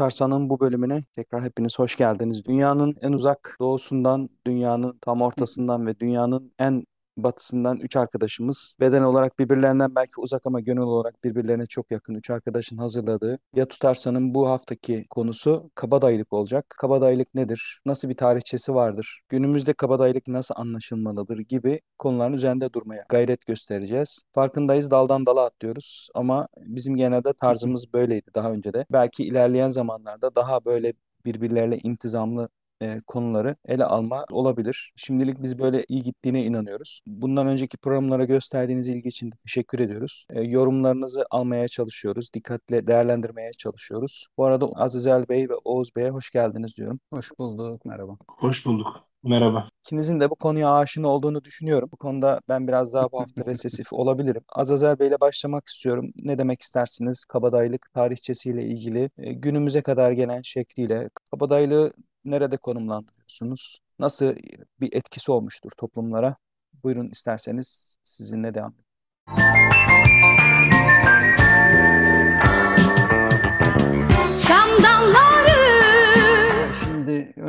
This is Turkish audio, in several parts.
Ya Tutarsan'ın bu bölümüne tekrar hepiniz hoş geldiniz. Dünyanın en uzak doğusundan, dünyanın tam ortasından ve dünyanın en batısından üç arkadaşımız beden olarak birbirlerinden belki uzak ama gönül olarak birbirlerine çok yakın üç arkadaşın hazırladığı Ya Tutarsan'ın bu haftaki konusu kabadayılık olacak. Kabadayılık nedir? Nasıl bir tarihçesi vardır? Günümüzde kabadayılık nasıl anlaşılmalıdır gibi konuların üzerinde durmaya gayret göstereceğiz. Farkındayız daldan dala atlıyoruz ama bizim genelde tarzımız böyleydi daha önce de. Belki ilerleyen zamanlarda daha böyle birbirleriyle intizamlı e, konuları ele alma olabilir. Şimdilik biz böyle iyi gittiğine inanıyoruz. Bundan önceki programlara gösterdiğiniz ilgi için teşekkür ediyoruz. E, yorumlarınızı almaya çalışıyoruz. Dikkatle değerlendirmeye çalışıyoruz. Bu arada Azizel Bey ve Oğuz Bey'e hoş geldiniz diyorum. Hoş bulduk, merhaba. Hoş bulduk. Merhaba. İkinizin de bu konuya aşina olduğunu düşünüyorum. Bu konuda ben biraz daha bu hafta resesif olabilirim. Azazel Bey ile başlamak istiyorum. Ne demek istersiniz kabadayılık tarihçesiyle ilgili e, günümüze kadar gelen şekliyle kabadayılığı nerede konumlandırıyorsunuz? Nasıl bir etkisi olmuştur toplumlara? Buyurun isterseniz sizinle devam edelim.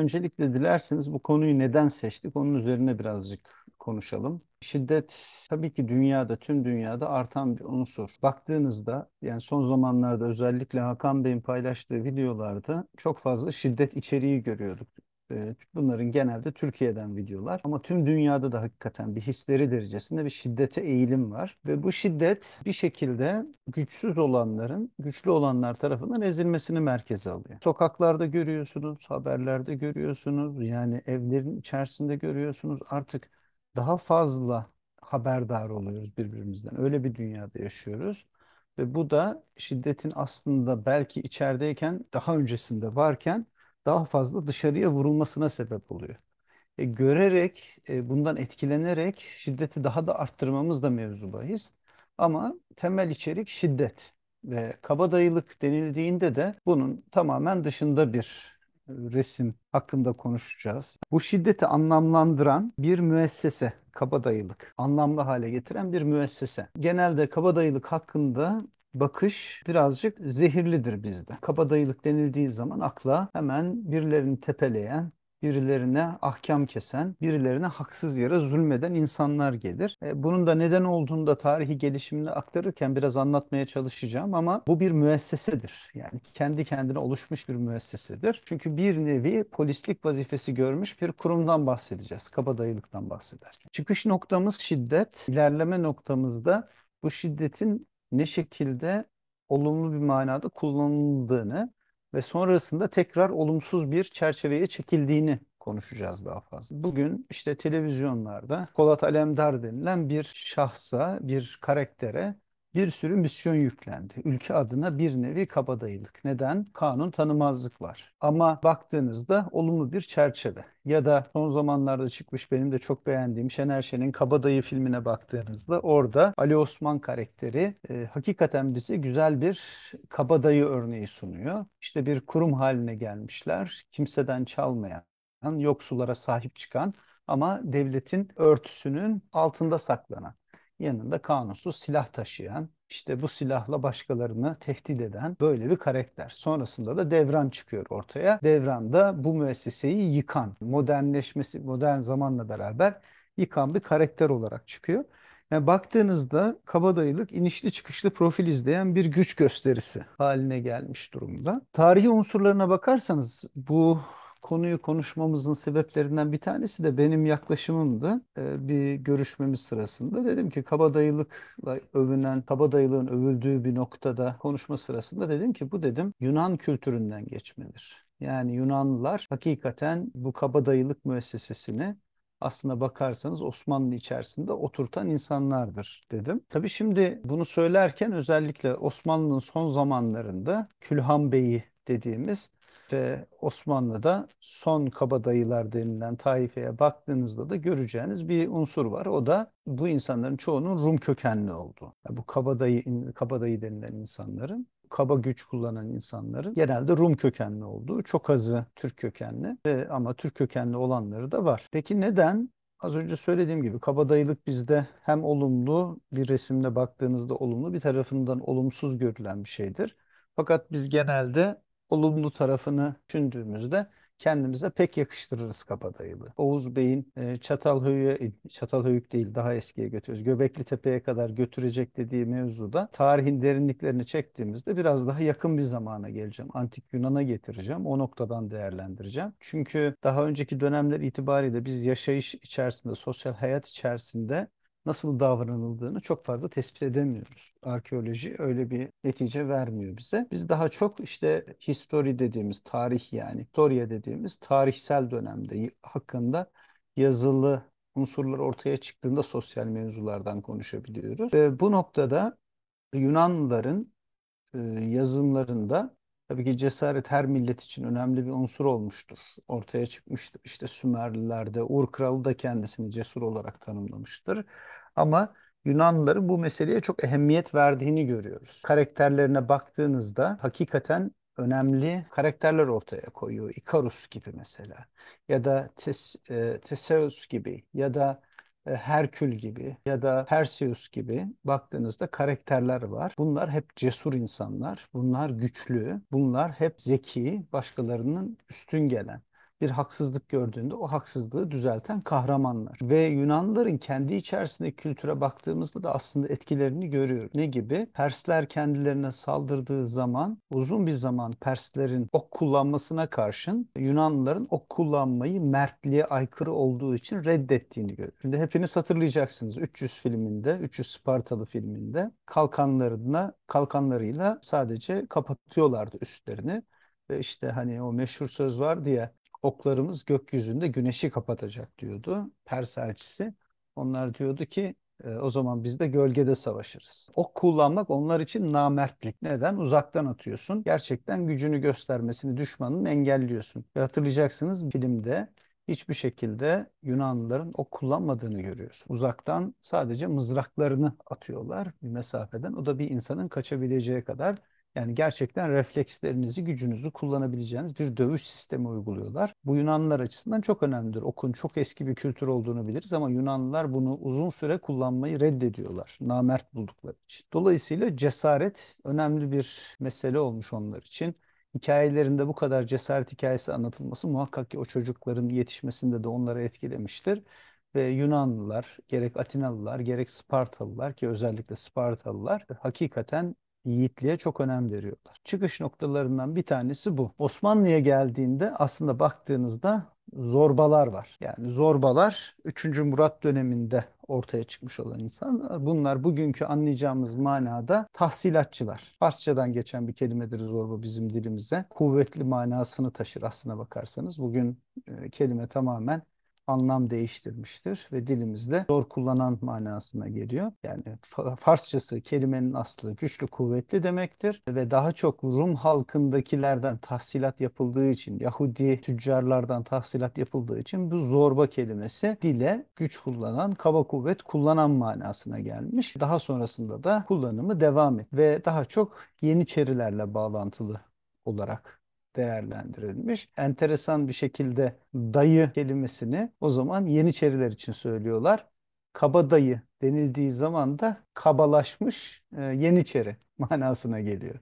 Öncelikle dilerseniz bu konuyu neden seçtik? Onun üzerine birazcık konuşalım. Şiddet tabii ki dünyada, tüm dünyada artan bir unsur. Baktığınızda yani son zamanlarda özellikle Hakan Bey'in paylaştığı videolarda çok fazla şiddet içeriği görüyorduk. Ee, Bunların genelde Türkiye'den videolar ama tüm dünyada da hakikaten bir hisleri derecesinde bir şiddete eğilim var. Ve bu şiddet bir şekilde güçsüz olanların güçlü olanlar tarafından ezilmesini merkeze alıyor. Sokaklarda görüyorsunuz, haberlerde görüyorsunuz, yani evlerin içerisinde görüyorsunuz. Artık daha fazla haberdar oluyoruz birbirimizden. Öyle bir dünyada yaşıyoruz. Ve bu da şiddetin aslında belki içerideyken, daha öncesinde varken daha fazla dışarıya vurulmasına sebep oluyor. E, görerek, e, bundan etkilenerek şiddeti daha da arttırmamız da mevzu bahis. Ama temel içerik şiddet ve kabadayılık denildiğinde de bunun tamamen dışında bir resim hakkında konuşacağız. Bu şiddeti anlamlandıran bir müessese, kabadayılık, anlamlı hale getiren bir müessese. Genelde kabadayılık hakkında bakış birazcık zehirlidir bizde. Kabadayılık denildiği zaman akla hemen birilerini tepeleyen, birilerine ahkam kesen, birilerine haksız yere zulmeden insanlar gelir. E, bunun da neden olduğunu da tarihi gelişimini aktarırken biraz anlatmaya çalışacağım ama bu bir müessesedir. Yani kendi kendine oluşmuş bir müessesedir. Çünkü bir nevi polislik vazifesi görmüş bir kurumdan bahsedeceğiz. Kabadayılıktan bahsederken. Çıkış noktamız şiddet, ilerleme noktamızda bu şiddetin ne şekilde olumlu bir manada kullanıldığını ve sonrasında tekrar olumsuz bir çerçeveye çekildiğini konuşacağız daha fazla. Bugün işte televizyonlarda Polat Alemdar denilen bir şahsa, bir karaktere bir sürü misyon yüklendi. Ülke adına bir nevi kabadayılık. Neden? Kanun tanımazlık var. Ama baktığınızda olumlu bir çerçeve. Ya da son zamanlarda çıkmış benim de çok beğendiğim Şener Şen'in Kabadayı filmine baktığınızda orada Ali Osman karakteri e, hakikaten bize güzel bir kabadayı örneği sunuyor. İşte bir kurum haline gelmişler. Kimseden çalmayan, yoksullara sahip çıkan ama devletin örtüsünün altında saklanan yanında kanunsuz silah taşıyan, işte bu silahla başkalarını tehdit eden böyle bir karakter. Sonrasında da Devran çıkıyor ortaya. Devran da bu müesseseyi yıkan, modernleşmesi, modern zamanla beraber yıkan bir karakter olarak çıkıyor. Yani baktığınızda kabadayılık inişli çıkışlı profil izleyen bir güç gösterisi haline gelmiş durumda. Tarihi unsurlarına bakarsanız bu konuyu konuşmamızın sebeplerinden bir tanesi de benim yaklaşımımdı. Ee, bir görüşmemiz sırasında dedim ki kabadayılıkla övünen, kabadayılığın övüldüğü bir noktada konuşma sırasında dedim ki bu dedim Yunan kültüründen geçmedir. Yani Yunanlılar hakikaten bu kabadayılık müessesesini aslına bakarsanız Osmanlı içerisinde oturtan insanlardır dedim. Tabii şimdi bunu söylerken özellikle Osmanlı'nın son zamanlarında Külhan Bey'i dediğimiz ve Osmanlı'da son kabadayılar denilen taifeye baktığınızda da göreceğiniz bir unsur var. O da bu insanların çoğunun Rum kökenli olduğu. Yani bu kabadayı, kabadayı denilen insanların kaba güç kullanan insanların genelde Rum kökenli olduğu, çok azı Türk kökenli ve ama Türk kökenli olanları da var. Peki neden? Az önce söylediğim gibi kabadayılık bizde hem olumlu bir resimde baktığınızda olumlu bir tarafından olumsuz görülen bir şeydir. Fakat biz genelde olumlu tarafını düşündüğümüzde kendimize pek yakıştırırız kabadayılığı. Oğuz Bey'in e, Çatalhöyük'e, Çatalhöyük değil daha eskiye götürüyoruz. Göbekli Tepe'ye kadar götürecek dediği mevzuda tarihin derinliklerini çektiğimizde biraz daha yakın bir zamana geleceğim. Antik Yunan'a getireceğim. O noktadan değerlendireceğim. Çünkü daha önceki dönemler itibariyle biz yaşayış içerisinde, sosyal hayat içerisinde nasıl davranıldığını çok fazla tespit edemiyoruz. Arkeoloji öyle bir netice vermiyor bize. Biz daha çok işte history dediğimiz tarih yani historia dediğimiz tarihsel dönemde hakkında yazılı unsurlar ortaya çıktığında sosyal mevzulardan konuşabiliyoruz. Ve bu noktada Yunanlıların e, yazımlarında Tabii ki cesaret her millet için önemli bir unsur olmuştur. Ortaya çıkmıştır. İşte Sümerlilerde Ur Kralı da kendisini cesur olarak tanımlamıştır. Ama Yunanlıların bu meseleye çok ehemmiyet verdiğini görüyoruz. Karakterlerine baktığınızda hakikaten önemli karakterler ortaya koyuyor. Ikarus gibi mesela ya da Tes, e, Teseus gibi ya da Herkül gibi ya da Perseus gibi baktığınızda karakterler var. Bunlar hep cesur insanlar, bunlar güçlü, bunlar hep zeki, başkalarının üstün gelen bir haksızlık gördüğünde o haksızlığı düzelten kahramanlar. Ve Yunanlıların kendi içerisindeki kültüre baktığımızda da aslında etkilerini görüyoruz. Ne gibi? Persler kendilerine saldırdığı zaman uzun bir zaman Perslerin ok kullanmasına karşın Yunanlıların ok kullanmayı mertliğe aykırı olduğu için reddettiğini görüyoruz. Şimdi hepiniz hatırlayacaksınız 300 filminde, 300 Spartalı filminde kalkanlarına kalkanlarıyla sadece kapatıyorlardı üstlerini. Ve işte hani o meşhur söz var diye oklarımız gökyüzünde güneşi kapatacak diyordu Pers elçisi. Onlar diyordu ki e, o zaman biz de gölgede savaşırız. Ok kullanmak onlar için namertlik. Neden? Uzaktan atıyorsun. Gerçekten gücünü göstermesini düşmanın engelliyorsun. Ve hatırlayacaksınız filmde hiçbir şekilde Yunanlıların ok kullanmadığını görüyorsun. Uzaktan sadece mızraklarını atıyorlar bir mesafeden. O da bir insanın kaçabileceği kadar yani gerçekten reflekslerinizi, gücünüzü kullanabileceğiniz bir dövüş sistemi uyguluyorlar. Bu Yunanlılar açısından çok önemlidir. Okun çok eski bir kültür olduğunu biliriz ama Yunanlılar bunu uzun süre kullanmayı reddediyorlar. Namert buldukları için. Dolayısıyla cesaret önemli bir mesele olmuş onlar için. Hikayelerinde bu kadar cesaret hikayesi anlatılması muhakkak ki o çocukların yetişmesinde de onları etkilemiştir. Ve Yunanlılar, gerek Atinalılar, gerek Spartalılar ki özellikle Spartalılar hakikaten yiğitliğe çok önem veriyorlar. Çıkış noktalarından bir tanesi bu. Osmanlı'ya geldiğinde aslında baktığınızda zorbalar var. Yani zorbalar 3. Murat döneminde ortaya çıkmış olan insanlar. Bunlar bugünkü anlayacağımız manada tahsilatçılar. Farsçadan geçen bir kelimedir zorba bizim dilimize. Kuvvetli manasını taşır aslına bakarsanız. Bugün e, kelime tamamen anlam değiştirmiştir ve dilimizde zor kullanan manasına geliyor. Yani Farsçası kelimenin aslı güçlü kuvvetli demektir ve daha çok Rum halkındakilerden tahsilat yapıldığı için Yahudi tüccarlardan tahsilat yapıldığı için bu zorba kelimesi dile güç kullanan, kaba kuvvet kullanan manasına gelmiş. Daha sonrasında da kullanımı devam et ve daha çok Yeniçerilerle bağlantılı olarak değerlendirilmiş. Enteresan bir şekilde dayı kelimesini o zaman Yeniçeriler için söylüyorlar. Kabadayı denildiği zaman da kabalaşmış e, Yeniçeri manasına geliyor.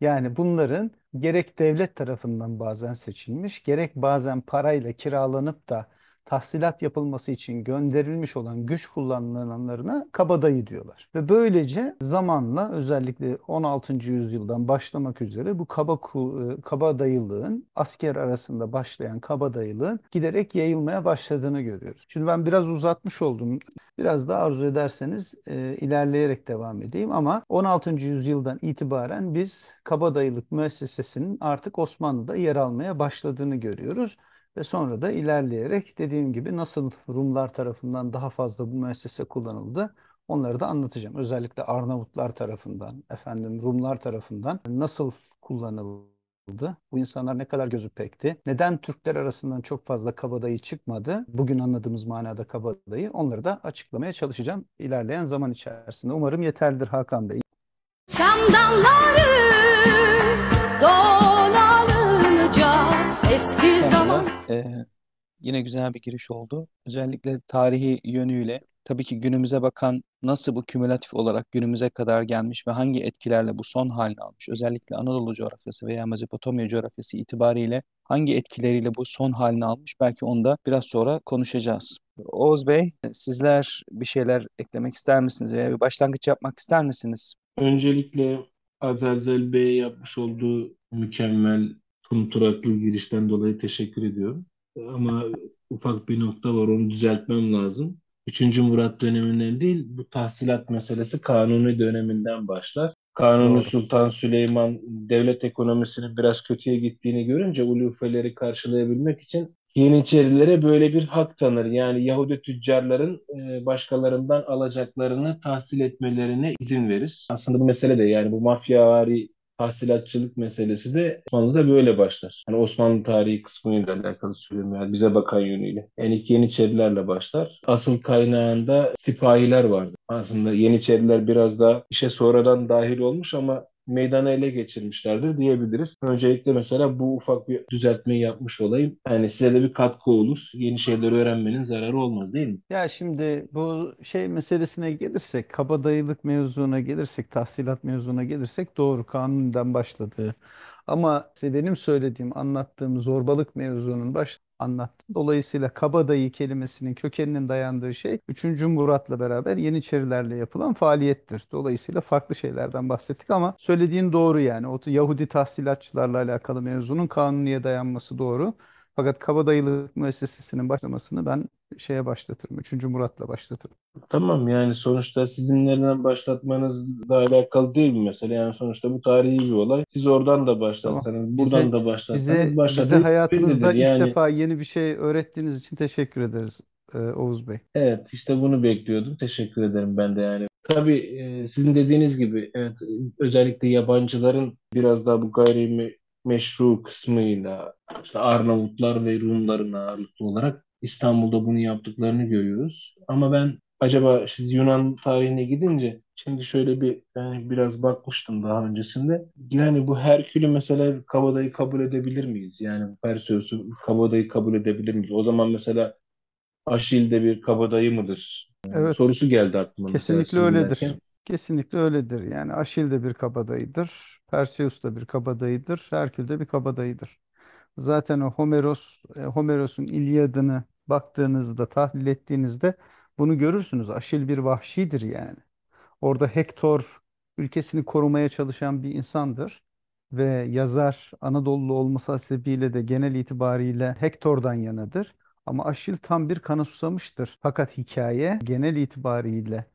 Yani bunların gerek devlet tarafından bazen seçilmiş, gerek bazen parayla kiralanıp da tahsilat yapılması için gönderilmiş olan güç kullanılanlarına kabadayı diyorlar. Ve böylece zamanla özellikle 16. yüzyıldan başlamak üzere bu kaba e, kabadayılığın asker arasında başlayan kabadayılığın giderek yayılmaya başladığını görüyoruz. Şimdi ben biraz uzatmış oldum. Biraz daha arzu ederseniz e, ilerleyerek devam edeyim ama 16. yüzyıldan itibaren biz kabadayılık müessesesinin artık Osmanlı'da yer almaya başladığını görüyoruz. Ve sonra da ilerleyerek dediğim gibi nasıl Rumlar tarafından daha fazla bu müessese kullanıldı onları da anlatacağım. Özellikle Arnavutlar tarafından, efendim Rumlar tarafından nasıl kullanıldı? Bu insanlar ne kadar gözü pekti? Neden Türkler arasından çok fazla kabadayı çıkmadı? Bugün anladığımız manada kabadayı onları da açıklamaya çalışacağım ilerleyen zaman içerisinde. Umarım yeterlidir Hakan Bey. Şam Ee, yine güzel bir giriş oldu. Özellikle tarihi yönüyle tabii ki günümüze bakan nasıl bu kümülatif olarak günümüze kadar gelmiş ve hangi etkilerle bu son halini almış, özellikle Anadolu coğrafyası veya Mezopotamya coğrafyası itibariyle hangi etkileriyle bu son halini almış belki onu da biraz sonra konuşacağız. Oğuz Bey, sizler bir şeyler eklemek ister misiniz veya bir başlangıç yapmak ister misiniz? Öncelikle Azelzel Bey'e yapmış olduğu mükemmel tumturaklı girişten dolayı teşekkür ediyorum. Ama ufak bir nokta var, onu düzeltmem lazım. Üçüncü Murat döneminden değil, bu tahsilat meselesi Kanuni döneminden başlar. Kanuni Doğru. Sultan Süleyman devlet ekonomisinin biraz kötüye gittiğini görünce ulufeleri karşılayabilmek için Yeniçerilere böyle bir hak tanır. Yani Yahudi tüccarların e, başkalarından alacaklarını tahsil etmelerine izin verir. Aslında bu mesele de yani bu mafyavari tahsilatçılık meselesi de Osmanlı'da böyle başlar. Hani Osmanlı tarihi kısmıyla alakalı söylüyorum yani bize bakan yönüyle. Yani ilk Yeniçerilerle başlar. Asıl kaynağında sipahiler vardı. Aslında Yeniçeriler biraz daha işe sonradan dahil olmuş ama meydana ele geçirmişlerdir diyebiliriz. Öncelikle mesela bu ufak bir düzeltmeyi yapmış olayım. Yani size de bir katkı olur. Yeni şeyleri öğrenmenin zararı olmaz değil mi? Ya şimdi bu şey meselesine gelirsek, kabadayılık mevzuna gelirsek, tahsilat mevzuna gelirsek doğru kanundan başladı. Ama işte benim söylediğim, anlattığım zorbalık mevzunun baş anlattım. Dolayısıyla kabadayı kelimesinin kökeninin dayandığı şey 3. Murat'la beraber Yeniçerilerle yapılan faaliyettir. Dolayısıyla farklı şeylerden bahsettik ama söylediğin doğru yani. O Yahudi tahsilatçılarla alakalı mevzunun kanuniye dayanması doğru. Fakat kabadayılık müessesesinin başlamasını ben şeye başlatırım. 3. Murat'la başlatırım. Tamam yani sonuçta sizin nereden başlatmanızla alakalı değil mi mesela? Yani sonuçta bu tarihi bir olay. Siz oradan da başlatsanız, Tamam. buradan Bize da başlatsanız bize bize başlatabilirsiniz. hayatınızda ilk Yani defa yeni bir şey öğrettiğiniz için teşekkür ederiz e, Oğuz Bey. evet işte bunu bekliyordum. Teşekkür ederim ben de yani. Tabii e, sizin dediğiniz gibi evet özellikle yabancıların biraz daha bu gayrimeşru kısmıyla işte Arnavutlar ve Rumların ağırlıklı olarak İstanbul'da bunu yaptıklarını görüyoruz. Ama ben acaba siz Yunan tarihine gidince şimdi şöyle bir yani biraz bakmıştım daha öncesinde. Yani bu Herkül'ü mesela kabadayı kabul edebilir miyiz? Yani Perseus'u kabadayı kabul edebilir miyiz? O zaman mesela Aşil de bir kabadayı mıdır? Evet, Sorusu geldi aklıma kesinlikle öyledir. dinlerken. Kesinlikle öyledir. Yani Aşil de bir kabadayıdır. Perseus da bir kabadayıdır. Herkül de bir kabadayıdır. Zaten o Homeros, e, Homeros'un İlyadını baktığınızda, tahlil ettiğinizde bunu görürsünüz. Aşil bir vahşidir yani. Orada Hektor ülkesini korumaya çalışan bir insandır ve yazar Anadolu olması hasebiyle de genel itibariyle Hektor'dan yanadır. Ama Aşil tam bir kana susamıştır. Fakat hikaye genel itibariyle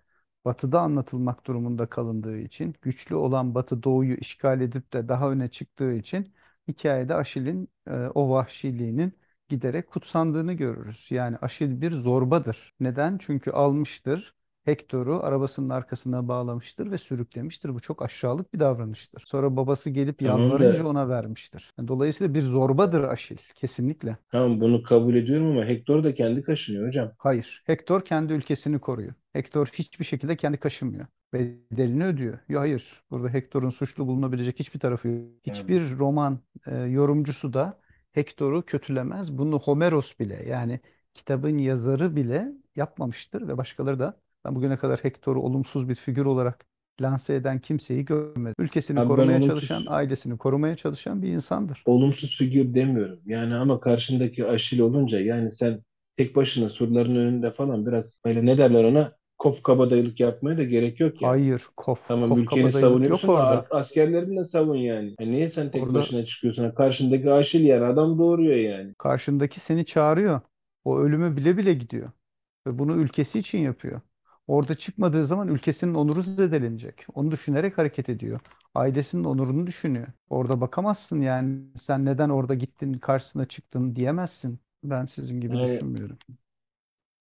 Batı'da anlatılmak durumunda kalındığı için, güçlü olan Batı Doğu'yu işgal edip de daha öne çıktığı için hikayede Aşil'in e, o vahşiliğinin giderek kutsandığını görürüz. Yani Aşil bir zorbadır. Neden? Çünkü almıştır. Hektor'u arabasının arkasına bağlamıştır ve sürüklemiştir. Bu çok aşağılık bir davranıştır. Sonra babası gelip Tamam yalvarınca da ona vermiştir. Yani dolayısıyla bir zorbadır Aşil. Kesinlikle. tamam bunu kabul ediyorum ama Hektor da kendi kaşınıyor hocam. Hayır. Hektor kendi ülkesini koruyor. Hektor hiçbir şekilde kendi kaşınmıyor. Bedelini ödüyor. Ya hayır. Burada Hektor'un suçlu bulunabilecek hiçbir tarafı yok. Yani Hiçbir roman e, yorumcusu da Hektor'u kötülemez. Bunu Homeros bile yani kitabın yazarı bile yapmamıştır ve başkaları da ben bugüne kadar Hektor'u olumsuz bir figür olarak lanse eden kimseyi görmedim. Ülkesini abi ben korumaya çalışan, olumsuz ailesini korumaya çalışan bir insandır. olumsuz figür demiyorum. Yani ama karşındaki Aşil olunca yani sen tek başına surların önünde falan biraz böyle ne derler ona kof kabadayılık yapmaya da gerek yok yani. Hayır, kof, Tamam kof ülkeni yok savunuyorsun orada. ar- askerlerini de savun yani. Yani niye sen tek Orada başına çıkıyorsun? Karşındaki Aşil yani adam doğuruyor yani. karşındaki seni çağırıyor. O ölümü bile bile gidiyor. Ve bunu ülkesi için yapıyor. Orada çıkmadığı zaman ülkesinin onuru zedelenecek. Onu düşünerek hareket ediyor. Ailesinin onurunu düşünüyor. Orada bakamazsın yani sen neden orada gittin karşısına çıktın diyemezsin. Ben sizin gibi Yani düşünmüyorum.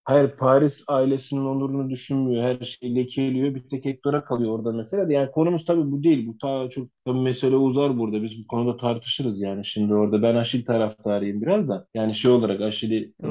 Hayır Paris ailesinin onurunu düşünmüyor. Her şeyi lekeliyor. Bir tek Hector'a kalıyor orada mesela. Yani konumuz tabii bu değil. Bu ta çok tabii mesele uzar burada. Biz bu konuda tartışırız yani şimdi orada. Ben Aşil taraftarıyım biraz da. Yani şey olarak Aşil'i e,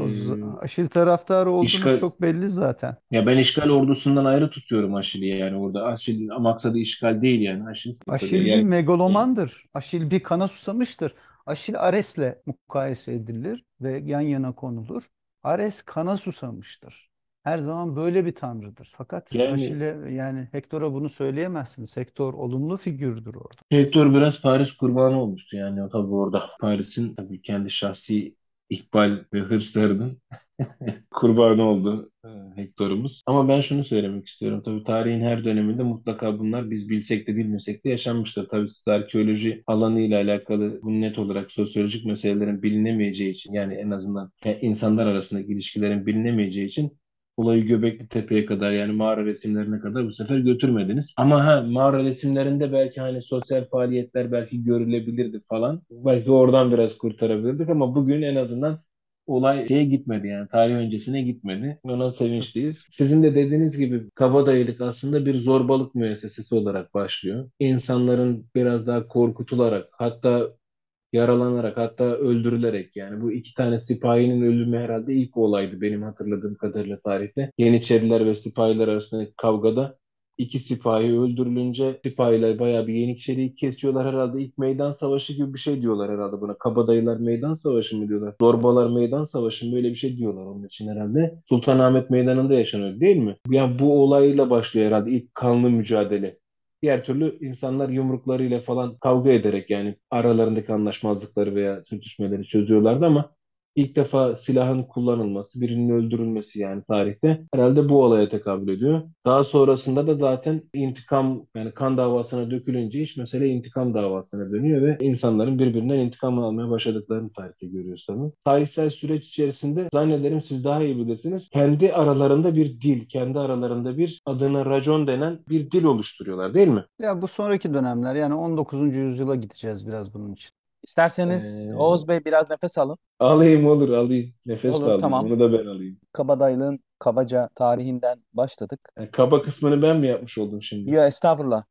Aşil taraftarı olduğunuz işgal çok belli zaten. ya ben işgal ordusundan ayrı tutuyorum Aşil'i yani orada. Aşil'in maksadı işgal değil yani. Maksadı Aşil bir yani megalomandır. Aşil bir kana susamıştır. Aşil Ares'le mukayese edilir ve yan yana konulur. Ares kana susamıştır. her zaman böyle bir tanrıdır. Fakat Yani Aşil'e yani Hektor'a bunu söyleyemezsiniz. Hektor olumlu figürdür orada. Hector biraz Paris kurbanı olmuştu yani tabii orada. Paris'in tabii kendi şahsi ikbal ve hırslarının kurbanı oldu e, Hector'umuz. Ama ben şunu söylemek istiyorum. Tabii tarihin her döneminde mutlaka bunlar biz bilsek de bilmesek de yaşanmıştır. Tabii siz arkeoloji alanıyla alakalı bu net olarak sosyolojik meselelerin bilinemeyeceği için yani en azından yani insanlar arasındaki ilişkilerin bilinemeyeceği için olayı Göbekli Tepe'ye kadar yani mağara resimlerine kadar bu sefer götürmediniz. Ama ha mağara resimlerinde belki hani sosyal faaliyetler belki görülebilirdi falan. Belki oradan biraz kurtarabilirdik ama bugün en azından olay şeye gitmedi yani tarih öncesine gitmedi. Ona sevinçliyiz. Sizin de dediğiniz gibi kabadayılık aslında bir zorbalık müessesesi olarak başlıyor. İnsanların biraz daha korkutularak hatta yaralanarak hatta öldürülerek yani bu iki tane sipahinin ölümü herhalde ilk olaydı benim hatırladığım kadarıyla tarihte. Yeniçeriler ve sipahiler arasındaki kavgada iki sipahi öldürülünce sipahiler bayağı bir Yeniçeriyi kesiyorlar herhalde ilk meydan savaşı gibi bir şey diyorlar herhalde buna. Kabadayılar meydan savaşı mı diyorlar? Zorbalar meydan savaşı mı böyle bir şey diyorlar onun için herhalde. Sultanahmet Meydanı'nda yaşanıyor değil mi? Yani bu olayla başlıyor herhalde ilk kanlı mücadele. Diğer türlü insanlar yumruklarıyla falan kavga ederek yani aralarındaki anlaşmazlıkları veya sürtüşmeleri çözüyorlardı ama ilk defa silahın kullanılması, birinin öldürülmesi yani tarihte herhalde bu olaya tekabül ediyor. Daha sonrasında da zaten intikam yani kan davasına dökülünce iş mesele intikam davasına dönüyor ve insanların birbirinden intikam almaya başladıklarını tarihte görüyoruz. Tarihsel süreç içerisinde zannederim siz daha iyi bilirsiniz. Kendi aralarında bir dil, kendi aralarında bir adına racon denen bir dil oluşturuyorlar değil mi? Ya bu sonraki dönemler yani 19. yüzyıla gideceğiz biraz bunun için. İsterseniz Ee, Oğuz Bey biraz nefes alın. alayım olur alayım. Nefes Olur alayım. tamam. Bunu da ben alayım. Kabadaylığın kabaca tarihinden başladık. Yani kaba kısmını ben mi yapmış oldum şimdi? Ya estağfurullah.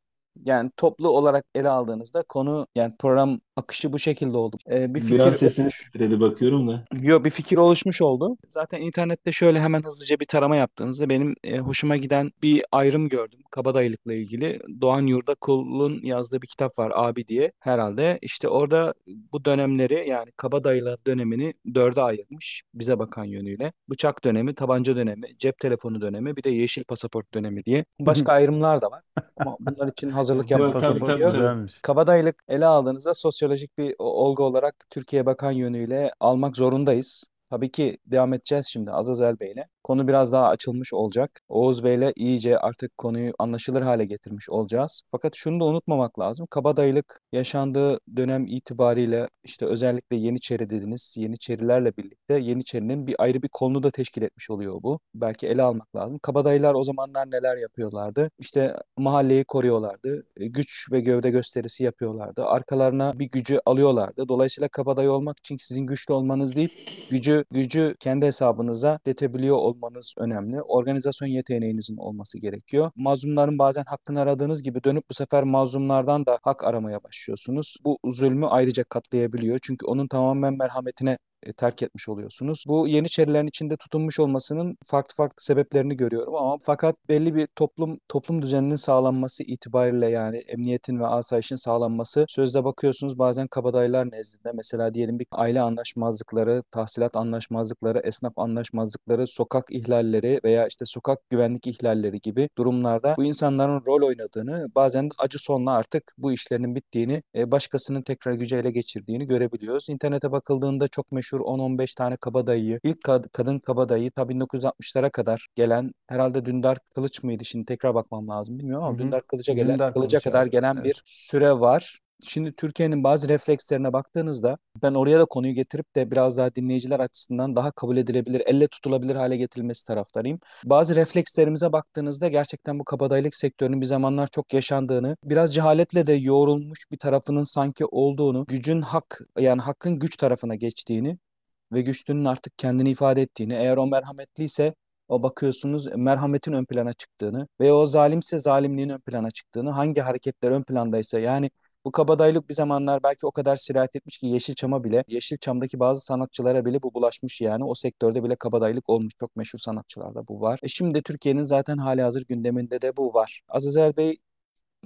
Yani toplu olarak ele aldığınızda konu yani program akışı bu şekilde oldu. Ee, bir fikir Biraz sesiniz titredi bakıyorum da. Yo bir fikir oluşmuş oldu. Zaten internette şöyle hemen hızlıca bir tarama yaptığınızda benim e, hoşuma giden bir ayrım gördüm kabadayılıkla ilgili. Doğan Yurdakul'un yazdığı bir kitap var Abi diye herhalde. İşte orada bu dönemleri yani kabadayılar dönemini dörde ayırmış bize bakan yönüyle. Bıçak dönemi, tabanca dönemi, cep telefonu dönemi bir de yeşil pasaport dönemi diye. Başka ayrımlar da var. Ama bunlar için hazırlık yapmak gerekiyor. Kabadayılık ele aldığınızda sosyolojik bir olgu olarak Türkiye'ye bakan yönüyle almak zorundayız. Tabii ki devam edeceğiz şimdi Azazel Bey'le. Konu biraz daha açılmış olacak. Oğuz Bey'le iyice artık konuyu anlaşılır hale getirmiş olacağız. Fakat şunu da unutmamak lazım. Kabadayılık yaşandığı dönem itibariyle işte özellikle Yeniçeri dediniz. Yeniçerilerle birlikte Yeniçerinin bir ayrı bir kolunu da teşkil etmiş oluyor bu. Belki ele almak lazım. Kabadayılar o zamanlar neler yapıyorlardı? İşte mahalleyi koruyorlardı. E, Güç ve gövde gösterisi yapıyorlardı. Arkalarına bir gücü alıyorlardı. Dolayısıyla kabadayı olmak için sizin güçlü olmanız değil, gücü gücü kendi hesabınıza detebiliyor olmanız önemli. Organizasyon yeteneğinizin olması gerekiyor. Mazlumların bazen hakkını aradığınız gibi dönüp bu sefer mazlumlardan da hak aramaya başlıyorsunuz. Bu zulmü ayrıca katlayabiliyor. Çünkü onun tamamen merhametine terk etmiş oluyorsunuz. Bu Yeniçerilerin içinde tutunmuş olmasının farklı farklı sebeplerini görüyorum ama fakat belli bir toplum toplum düzeninin sağlanması itibariyle yani emniyetin ve asayişin sağlanması sözde bakıyorsunuz bazen kabadayılar nezdinde mesela diyelim bir aile anlaşmazlıkları, tahsilat anlaşmazlıkları, esnaf anlaşmazlıkları, sokak ihlalleri veya işte sokak güvenlik ihlalleri gibi durumlarda bu insanların rol oynadığını bazen de acı sonla artık bu işlerinin bittiğini e, başkasının tekrar gücü ele geçirdiğini görebiliyoruz. İnternete bakıldığında çok meşhur 10-15 tane kabadayıyı, ilk kad- kadın kabadayı ta 1960'lara kadar gelen herhalde Dündar Kılıç mıydı? Şimdi tekrar bakmam lazım bilmiyorum ama hı. Dündar Kılıç'a gelen Dündar Kılıç'a Kılıç kadar abi. gelen Evet. bir süre var. Şimdi Türkiye'nin bazı reflekslerine baktığınızda ben oraya da konuyu getirip de biraz daha dinleyiciler açısından daha kabul edilebilir, elle tutulabilir hale getirilmesi taraftarıyım. Bazı reflekslerimize baktığınızda gerçekten bu kabadayılık sektörünün bir zamanlar çok yaşandığını, biraz cehaletle de yoğrulmuş bir tarafının sanki olduğunu, gücün hak yani hakkın güç tarafına geçtiğini ve güçlünün artık kendini ifade ettiğini, eğer o merhametliyse o bakıyorsunuz merhametin ön plana çıktığını ve o zalimse zalimliğin ön plana çıktığını, hangi hareketler ön plandaysa yani bu kabadayılık bir zamanlar belki o kadar sirayet etmiş ki Yeşilçam'a bile, Yeşilçam'daki bazı sanatçılara bile bu bulaşmış yani. O sektörde bile kabadayılık olmuş. Çok meşhur sanatçılarda bu var. E şimdi Türkiye'nin zaten hali hazır gündeminde de bu var. Azazel Bey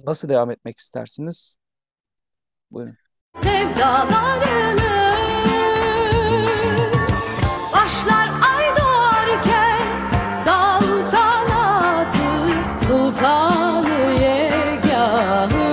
nasıl devam etmek istersiniz? Buyurun. sevdalarını Kuşlar ay doğarken saltanatı sultanı yegahı.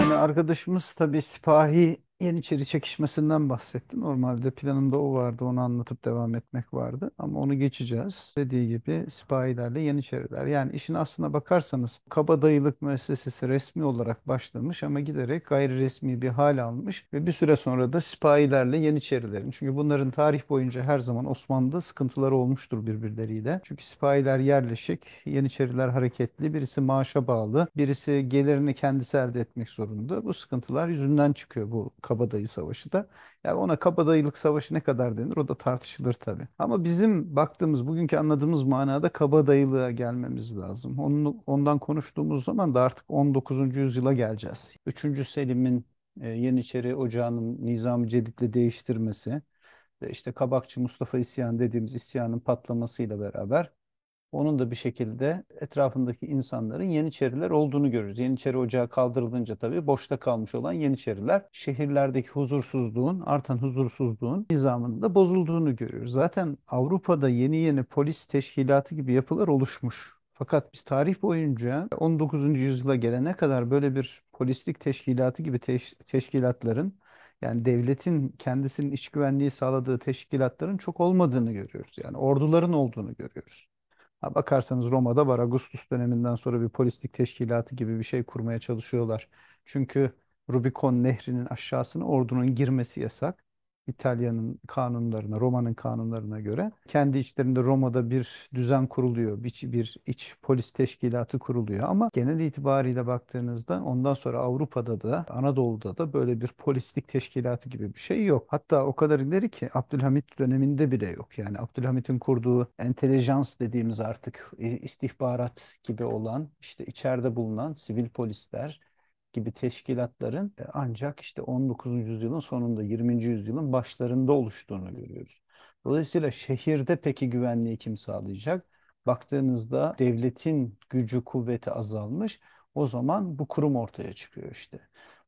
Yani arkadaşımız tabi sipahi Yeniçeri çekişmesinden bahsetti. Normalde planımda o vardı, onu anlatıp devam etmek vardı. Ama onu geçeceğiz. Dediği gibi sipahilerle Yeniçeriler. Yani işin aslına bakarsanız kabadayılık müessesesi resmi olarak başlamış ama giderek gayri resmi bir hal almış ve bir süre sonra da sipahilerle Yeniçerilerin. Çünkü bunların tarih boyunca her zaman Osmanlı'da sıkıntıları olmuştur birbirleriyle. Çünkü sipahiler yerleşik, Yeniçeriler hareketli. Birisi maaşa bağlı, birisi gelirini kendisi elde etmek zorunda. Bu sıkıntılar yüzünden çıkıyor bu Kabadayı Savaşı da. Yani ona kabadayılık savaşı ne kadar denir o da tartışılır tabii. Ama bizim baktığımız, bugünkü anladığımız manada kabadayılığa gelmemiz lazım. Onu, ondan konuştuğumuz zaman da artık 19. yüzyıla geleceğiz. 3. Selim'in e, Yeniçeri Ocağı'nın Nizam-ı Cedid'le değiştirmesi işte Kabakçı Mustafa isyan dediğimiz isyanın patlamasıyla beraber onun da bir şekilde etrafındaki insanların Yeniçeriler olduğunu görürüz. Yeniçeri Ocağı kaldırılınca tabii boşta kalmış olan Yeniçeriler şehirlerdeki huzursuzluğun, artan huzursuzluğun nizamının da bozulduğunu görüyoruz. Zaten Avrupa'da yeni yeni polis teşkilatı gibi yapılar oluşmuş. Fakat biz tarih boyunca 19. yüzyıla gelene kadar böyle bir polislik teşkilatı gibi teş teşkilatların yani devletin kendisinin iç güvenliği sağladığı teşkilatların çok olmadığını görüyoruz. Yani orduların olduğunu görüyoruz. Bakarsanız Roma'da var. Augustus döneminden sonra bir polislik teşkilatı gibi bir şey kurmaya çalışıyorlar. Çünkü Rubikon Nehri'nin aşağısına ordunun girmesi yasak. İtalya'nın kanunlarına, Roma'nın kanunlarına göre kendi içlerinde Roma'da bir düzen kuruluyor, bir, bir iç polis teşkilatı kuruluyor ama genel itibariyle baktığınızda ondan sonra Avrupa'da da Anadolu'da da böyle bir polislik teşkilatı gibi bir şey yok. Hatta o kadar ileri ki Abdülhamit döneminde bile yok. Yani Abdülhamit'in kurduğu entelijans dediğimiz artık istihbarat gibi olan işte içeride bulunan sivil polisler gibi teşkilatların e, ancak işte 19. yüzyılın sonunda 20. yüzyılın başlarında oluştuğunu görüyoruz. Dolayısıyla şehirde peki güvenliği kim sağlayacak? Baktığınızda devletin gücü, kuvveti azalmış. O zaman bu kurum ortaya çıkıyor işte.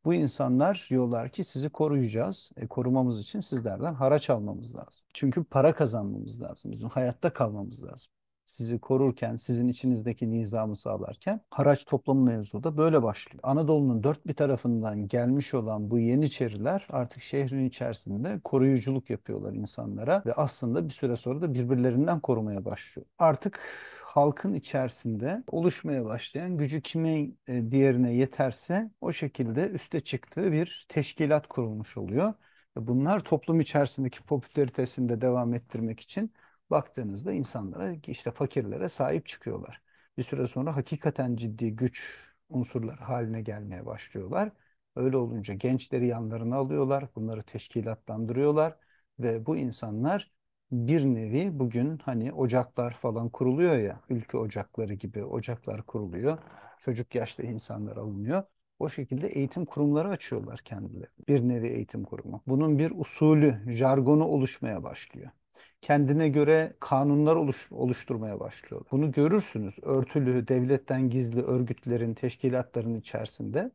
Bu insanlar diyorlar ki sizi koruyacağız. E, korumamız için sizlerden haraç almamız lazım. Çünkü para kazanmamız lazım. Bizim hayatta kalmamız lazım sizi korurken, sizin içinizdeki nizamı sağlarken haraç toplama mevzu da böyle başlıyor. Anadolu'nun dört bir tarafından gelmiş olan bu Yeniçeriler artık şehrin içerisinde koruyuculuk yapıyorlar insanlara ve aslında bir süre sonra da birbirlerinden korumaya başlıyor. Artık halkın içerisinde oluşmaya başlayan gücü kimin e, diğerine yeterse o şekilde üste çıktığı bir teşkilat kurulmuş oluyor. Bunlar toplum içerisindeki popülaritesini de devam ettirmek için baktığınızda insanlara işte fakirlere sahip çıkıyorlar. Bir süre sonra hakikaten ciddi güç unsurlar haline gelmeye başlıyorlar. Öyle olunca gençleri yanlarına alıyorlar, bunları teşkilatlandırıyorlar ve bu insanlar bir nevi bugün hani ocaklar falan kuruluyor ya, ülke ocakları gibi ocaklar kuruluyor. Çocuk yaşta insanlar alınıyor. O şekilde eğitim kurumları açıyorlar kendileri. Bir nevi eğitim kurumu. Bunun bir usulü, jargonu oluşmaya başlıyor kendine göre kanunlar oluş, oluşturmaya başlıyor. Bunu görürsünüz. Örtülü, devletten gizli örgütlerin, teşkilatların içerisinde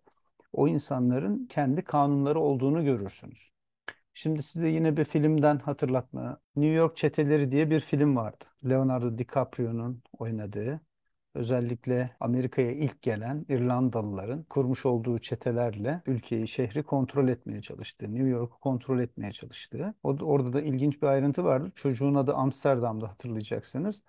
o insanların kendi kanunları olduğunu görürsünüz. Şimdi size yine bir filmden hatırlatma. New York Çeteleri diye bir film vardı. Leonardo DiCaprio'nun oynadığı özellikle Amerika'ya ilk gelen İrlandalıların kurmuş olduğu çetelerle ülkeyi, şehri kontrol etmeye çalıştığı, New York'u kontrol etmeye çalıştığı. Orada da ilginç bir ayrıntı vardır. Çocuğun adı Amsterdam'da hatırlayacaksınız.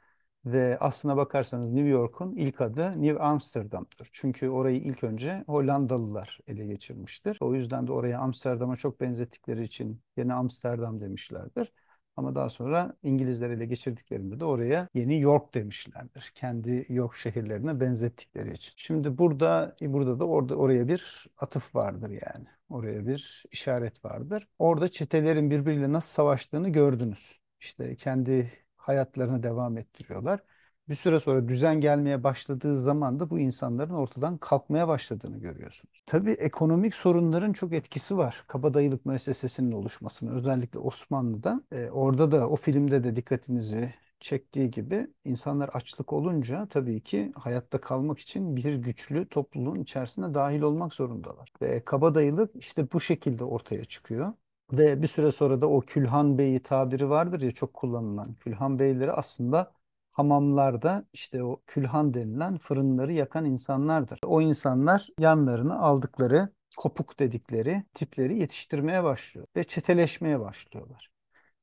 Ve aslına bakarsanız New York'un ilk adı New Amsterdam'dır. Çünkü orayı ilk önce Hollandalılar ele geçirmiştir. O yüzden de oraya Amsterdam'a çok benzettikleri için yeni Amsterdam demişlerdir. Ama daha sonra İngilizler ele geçirdiklerinde de oraya Yeni York demişlerdir. Kendi York şehirlerine benzettikleri için. Şimdi burada burada da orada oraya bir atıf vardır yani. Oraya bir işaret vardır. Orada çetelerin birbiriyle nasıl savaştığını gördünüz. İşte kendi hayatlarını devam ettiriyorlar. Bir süre sonra düzen gelmeye başladığı zaman da bu insanların ortadan kalkmaya başladığını görüyorsunuz. Tabii ekonomik sorunların çok etkisi var. Kabadayılık müessesesinin oluşmasına özellikle Osmanlı'da. E, orada da o filmde de dikkatinizi çektiği gibi insanlar açlık olunca tabii ki hayatta kalmak için bir güçlü topluluğun içerisine dahil olmak zorundalar. Ve kabadayılık işte bu şekilde ortaya çıkıyor. Ve bir süre sonra da o Külhan Bey'i tabiri vardır ya çok kullanılan. Külhan Beyleri aslında hamamlarda işte o külhan denilen fırınları yakan insanlardır. O insanlar yanlarına aldıkları kopuk dedikleri tipleri yetiştirmeye başlıyor ve çeteleşmeye başlıyorlar.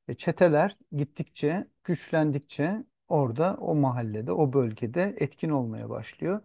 Ve çeteler gittikçe, güçlendikçe orada, o mahallede, o bölgede etkin olmaya başlıyor.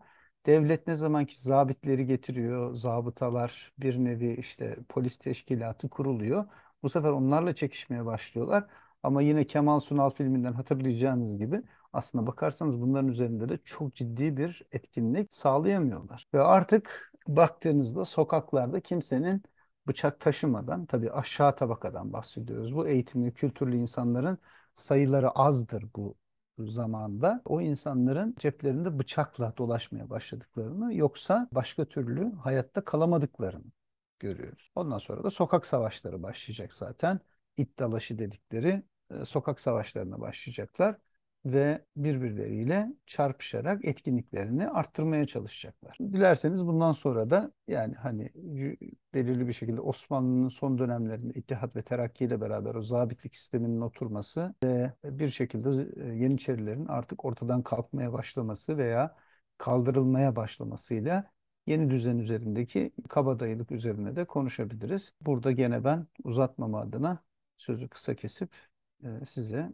Devlet ne zamanki zabitleri getiriyor, zabıtalar bir nevi işte polis teşkilatı kuruluyor. Bu sefer onlarla çekişmeye başlıyorlar. Ama yine Kemal Sunal filminden hatırlayacağınız gibi aslında bakarsanız bunların üzerinde de çok ciddi bir etkinlik sağlayamıyorlar. Ve artık baktığınızda sokaklarda kimsenin bıçak taşımadan, tabii aşağı tabakadan bahsediyoruz. Bu eğitimli, kültürlü insanların sayıları azdır bu zamanda. O insanların ceplerinde bıçakla dolaşmaya başladıklarını yoksa başka türlü hayatta kalamadıklarını görüyoruz. Ondan sonra da sokak savaşları başlayacak zaten. İt dalaşı dedikleri e, sokak savaşlarına başlayacaklar ve birbirleriyle çarpışarak etkinliklerini arttırmaya çalışacaklar. Dilerseniz bundan sonra da yani hani belirli bir şekilde Osmanlı'nın son dönemlerinde İttihat ve Terakki ile beraber o zabitlik sisteminin oturması ve bir şekilde e, Yeniçerilerin artık ortadan kalkmaya başlaması veya kaldırılmaya başlamasıyla yeni düzen üzerindeki kabadayılık üzerine de konuşabiliriz. Burada gene ben uzatmama adına sözü kısa kesip e, size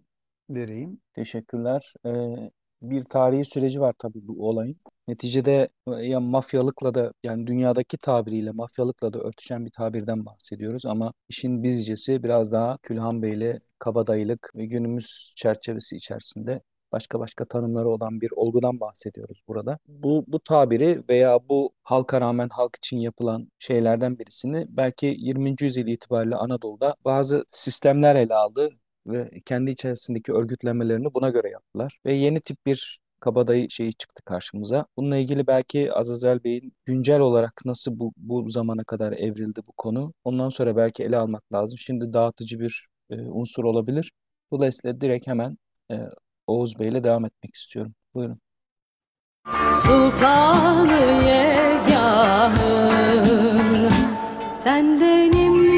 vereyim. Teşekkürler. Ee, bir tarihi süreci var tabii bu olayın. Neticede ya mafyalıkla da yani dünyadaki tabiriyle mafyalıkla da örtüşen bir tabirden bahsediyoruz ama işin bizcesi biraz daha Külhan Bey'le kabadayılık ve günümüz çerçevesi içerisinde başka başka tanımları olan bir olgudan bahsediyoruz burada. Bu, bu tabiri veya bu halka rağmen halk için yapılan şeylerden birisini belki 20. yüzyıl itibariyle Anadolu'da bazı sistemler ele aldı ve kendi içerisindeki örgütlemelerini buna göre yaptılar. Ve yeni tip bir kabadayı şeyi çıktı karşımıza. Bununla ilgili belki Azazel Bey'in güncel olarak nasıl bu, bu zamana kadar evrildi bu konu. Ondan sonra belki ele almak lazım. Şimdi dağıtıcı bir e, unsur olabilir. Dolayısıyla direkt hemen e, Oğuz Bey ile devam etmek istiyorum. Buyurun. Sultanı tendenimli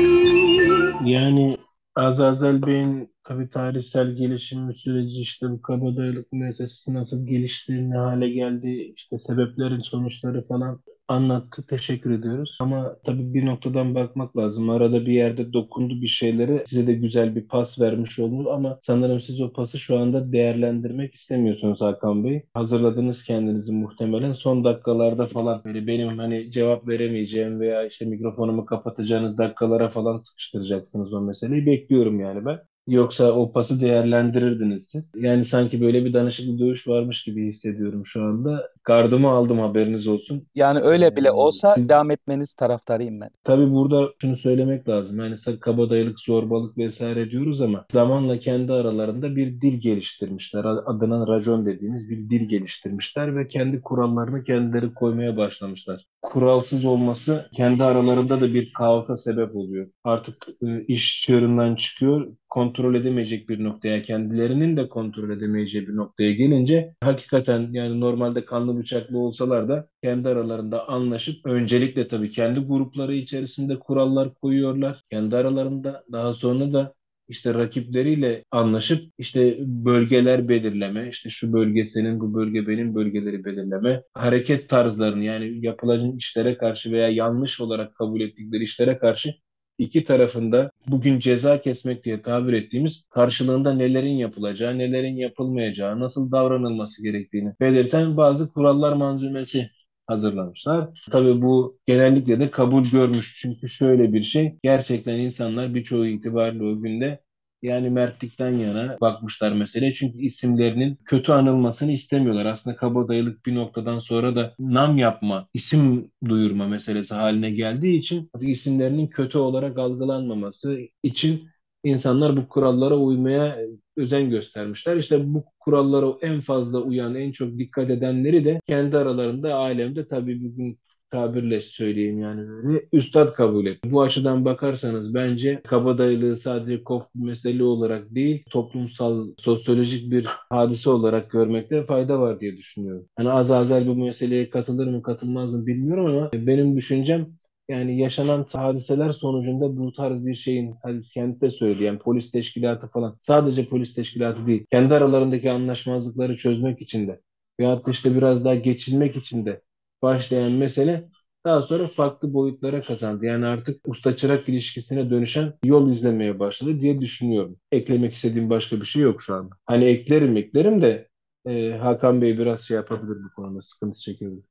Yani Azazel Bey'in tabii tarihsel gelişim süreci işte bu kabadayılık müessesesi nasıl gelişti, ne hale geldi, işte sebeplerin sonuçları falan anlattı. Teşekkür ediyoruz. Ama tabii bir noktadan bakmak lazım. Arada bir yerde dokundu bir şeylere. Size de güzel bir pas vermiş oldu ama sanırım siz o pası şu anda değerlendirmek istemiyorsunuz Hakan Bey. Hazırladınız kendinizi muhtemelen. Son dakikalarda falan böyle benim hani cevap veremeyeceğim veya işte mikrofonumu kapatacağınız dakikalara falan sıkıştıracaksınız o meseleyi. Bekliyorum yani ben. Yoksa o pası değerlendirirdiniz siz. Yani sanki böyle bir danışıklı dövüş varmış gibi hissediyorum şu anda. Gardımı aldım haberiniz olsun. Yani öyle bile Ee, olsa siz devam etmeniz taraftarıyım ben. Tabii burada şunu söylemek lazım. Yani kabadayılık, zorbalık vesaire diyoruz ama zamanla kendi aralarında bir dil geliştirmişler. Adına racon dediğimiz bir dil geliştirmişler ve kendi kurallarını kendileri koymaya başlamışlar. Kuralsız olması kendi aralarında da bir kaosa sebep oluyor. Artık e, iş çığırından çıkıyor. Kontrol edemeyecek bir noktaya, kendilerinin de kontrol edemeyeceği bir noktaya gelince hakikaten yani normalde kanlı bıçaklı olsalar da kendi aralarında anlaşıp öncelikle tabii kendi grupları içerisinde kurallar koyuyorlar. Kendi aralarında daha sonra da işte rakipleriyle anlaşıp işte bölgeler belirleme, işte şu bölge senin, bu bölge benim bölgeleri belirleme, hareket tarzlarını yani yapılan işlere karşı veya yanlış olarak kabul ettikleri işlere karşı iki tarafında bugün ceza kesmek diye tabir ettiğimiz karşılığında nelerin yapılacağı, nelerin yapılmayacağı, nasıl davranılması gerektiğini belirten bazı kurallar manzumesi hazırlamışlar. Tabii bu genellikle de kabul görmüş. Çünkü şöyle bir şey, gerçekten insanlar birçoğu itibariyle o günde yani mertlikten yana bakmışlar meseleye. Çünkü isimlerinin kötü anılmasını istemiyorlar. Aslında kabadayılık bir noktadan sonra da nam yapma, isim duyurma meselesi haline geldiği için isimlerinin kötü olarak algılanmaması için insanlar bu kurallara uymaya özen göstermişler. İşte bu kurallara en fazla uyan, en çok dikkat edenleri de kendi aralarında alemde tabii bugün tabirle söyleyeyim yani böyle üstad kabul et. Bu açıdan bakarsanız bence kabadayılığı sadece kof mesele olarak değil toplumsal, sosyolojik bir hadise olarak görmekte fayda var diye düşünüyorum. Hani Azazel bu meseleye katılır mı katılmaz mı bilmiyorum ama benim düşüncem yani yaşanan hadiseler sonucunda bu tarz bir şeyin hani kendi de söyleyen polis teşkilatı falan sadece polis teşkilatı değil kendi aralarındaki anlaşmazlıkları çözmek için de veyahut da işte biraz daha geçilmek için de başlayan mesele daha sonra farklı boyutlara kazandı. Yani artık usta çırak ilişkisine dönüşen yol izlemeye başladı diye düşünüyorum. Eklemek istediğim başka bir şey yok şu anda. Hani eklerim eklerim de e, Hakan Bey biraz şey yapabilir bu konuda sıkıntı çekebilir.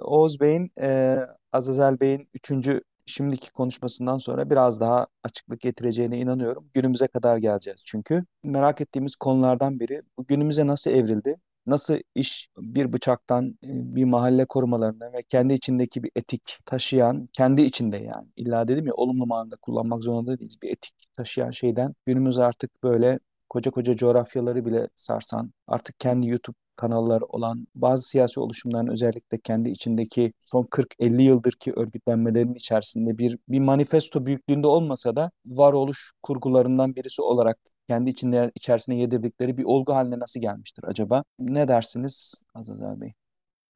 Oğuz Bey'in, e, Azazel Bey'in üçüncü şimdiki konuşmasından sonra biraz daha açıklık getireceğine inanıyorum. Günümüze kadar geleceğiz çünkü. Merak ettiğimiz konulardan biri günümüze nasıl evrildi? Nasıl iş bir bıçaktan e, bir mahalle korumalarına ve kendi içindeki bir etik taşıyan, kendi içinde yani illa dedim ya olumlu manada kullanmak zorunda değiliz. Bir etik taşıyan şeyden günümüz artık böyle koca koca coğrafyaları bile sarsan, artık kendi YouTube kanalları olan bazı siyasi oluşumların özellikle kendi içindeki son 40-50 yıldır ki örgütlenmelerin içerisinde bir bir manifesto büyüklüğünde olmasa da varoluş kurgularından birisi olarak kendi içinde içerisine yedirdikleri bir olgu haline nasıl gelmiştir acaba? Ne dersiniz Azazel Bey?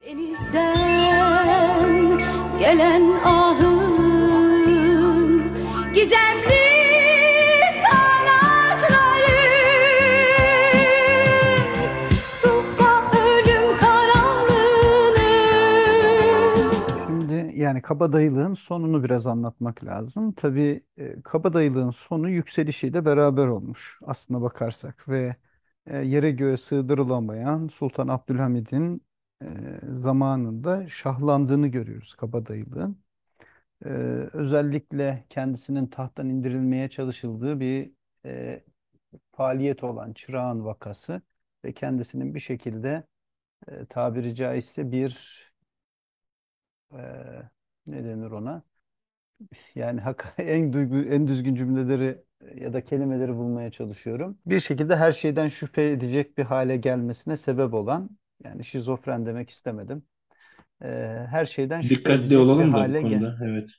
Denizden gelen ahın gizemli yani kabadayılığın sonunu biraz anlatmak lazım. Tabii e, kabadayılığın sonu yükselişiyle beraber olmuş aslına bakarsak ve e, yere göğe sığdırılamayan Sultan Abdülhamid'in e, zamanında şahlandığını görüyoruz kabadayılığın. E, özellikle kendisinin tahttan indirilmeye çalışıldığı bir e, faaliyet olan Çırağan vakası ve kendisinin bir şekilde e, tabiri caizse bir e, ne denir ona? Yani en duygu, en düzgün cümleleri ya da kelimeleri bulmaya çalışıyorum. Bir şekilde her şeyden şüphe edecek bir hale gelmesine sebep olan, yani şizofren demek istemedim. E, her şeyden şüphe Dikkatli edecek bir olalım da bu hale gel. konuda. Evet.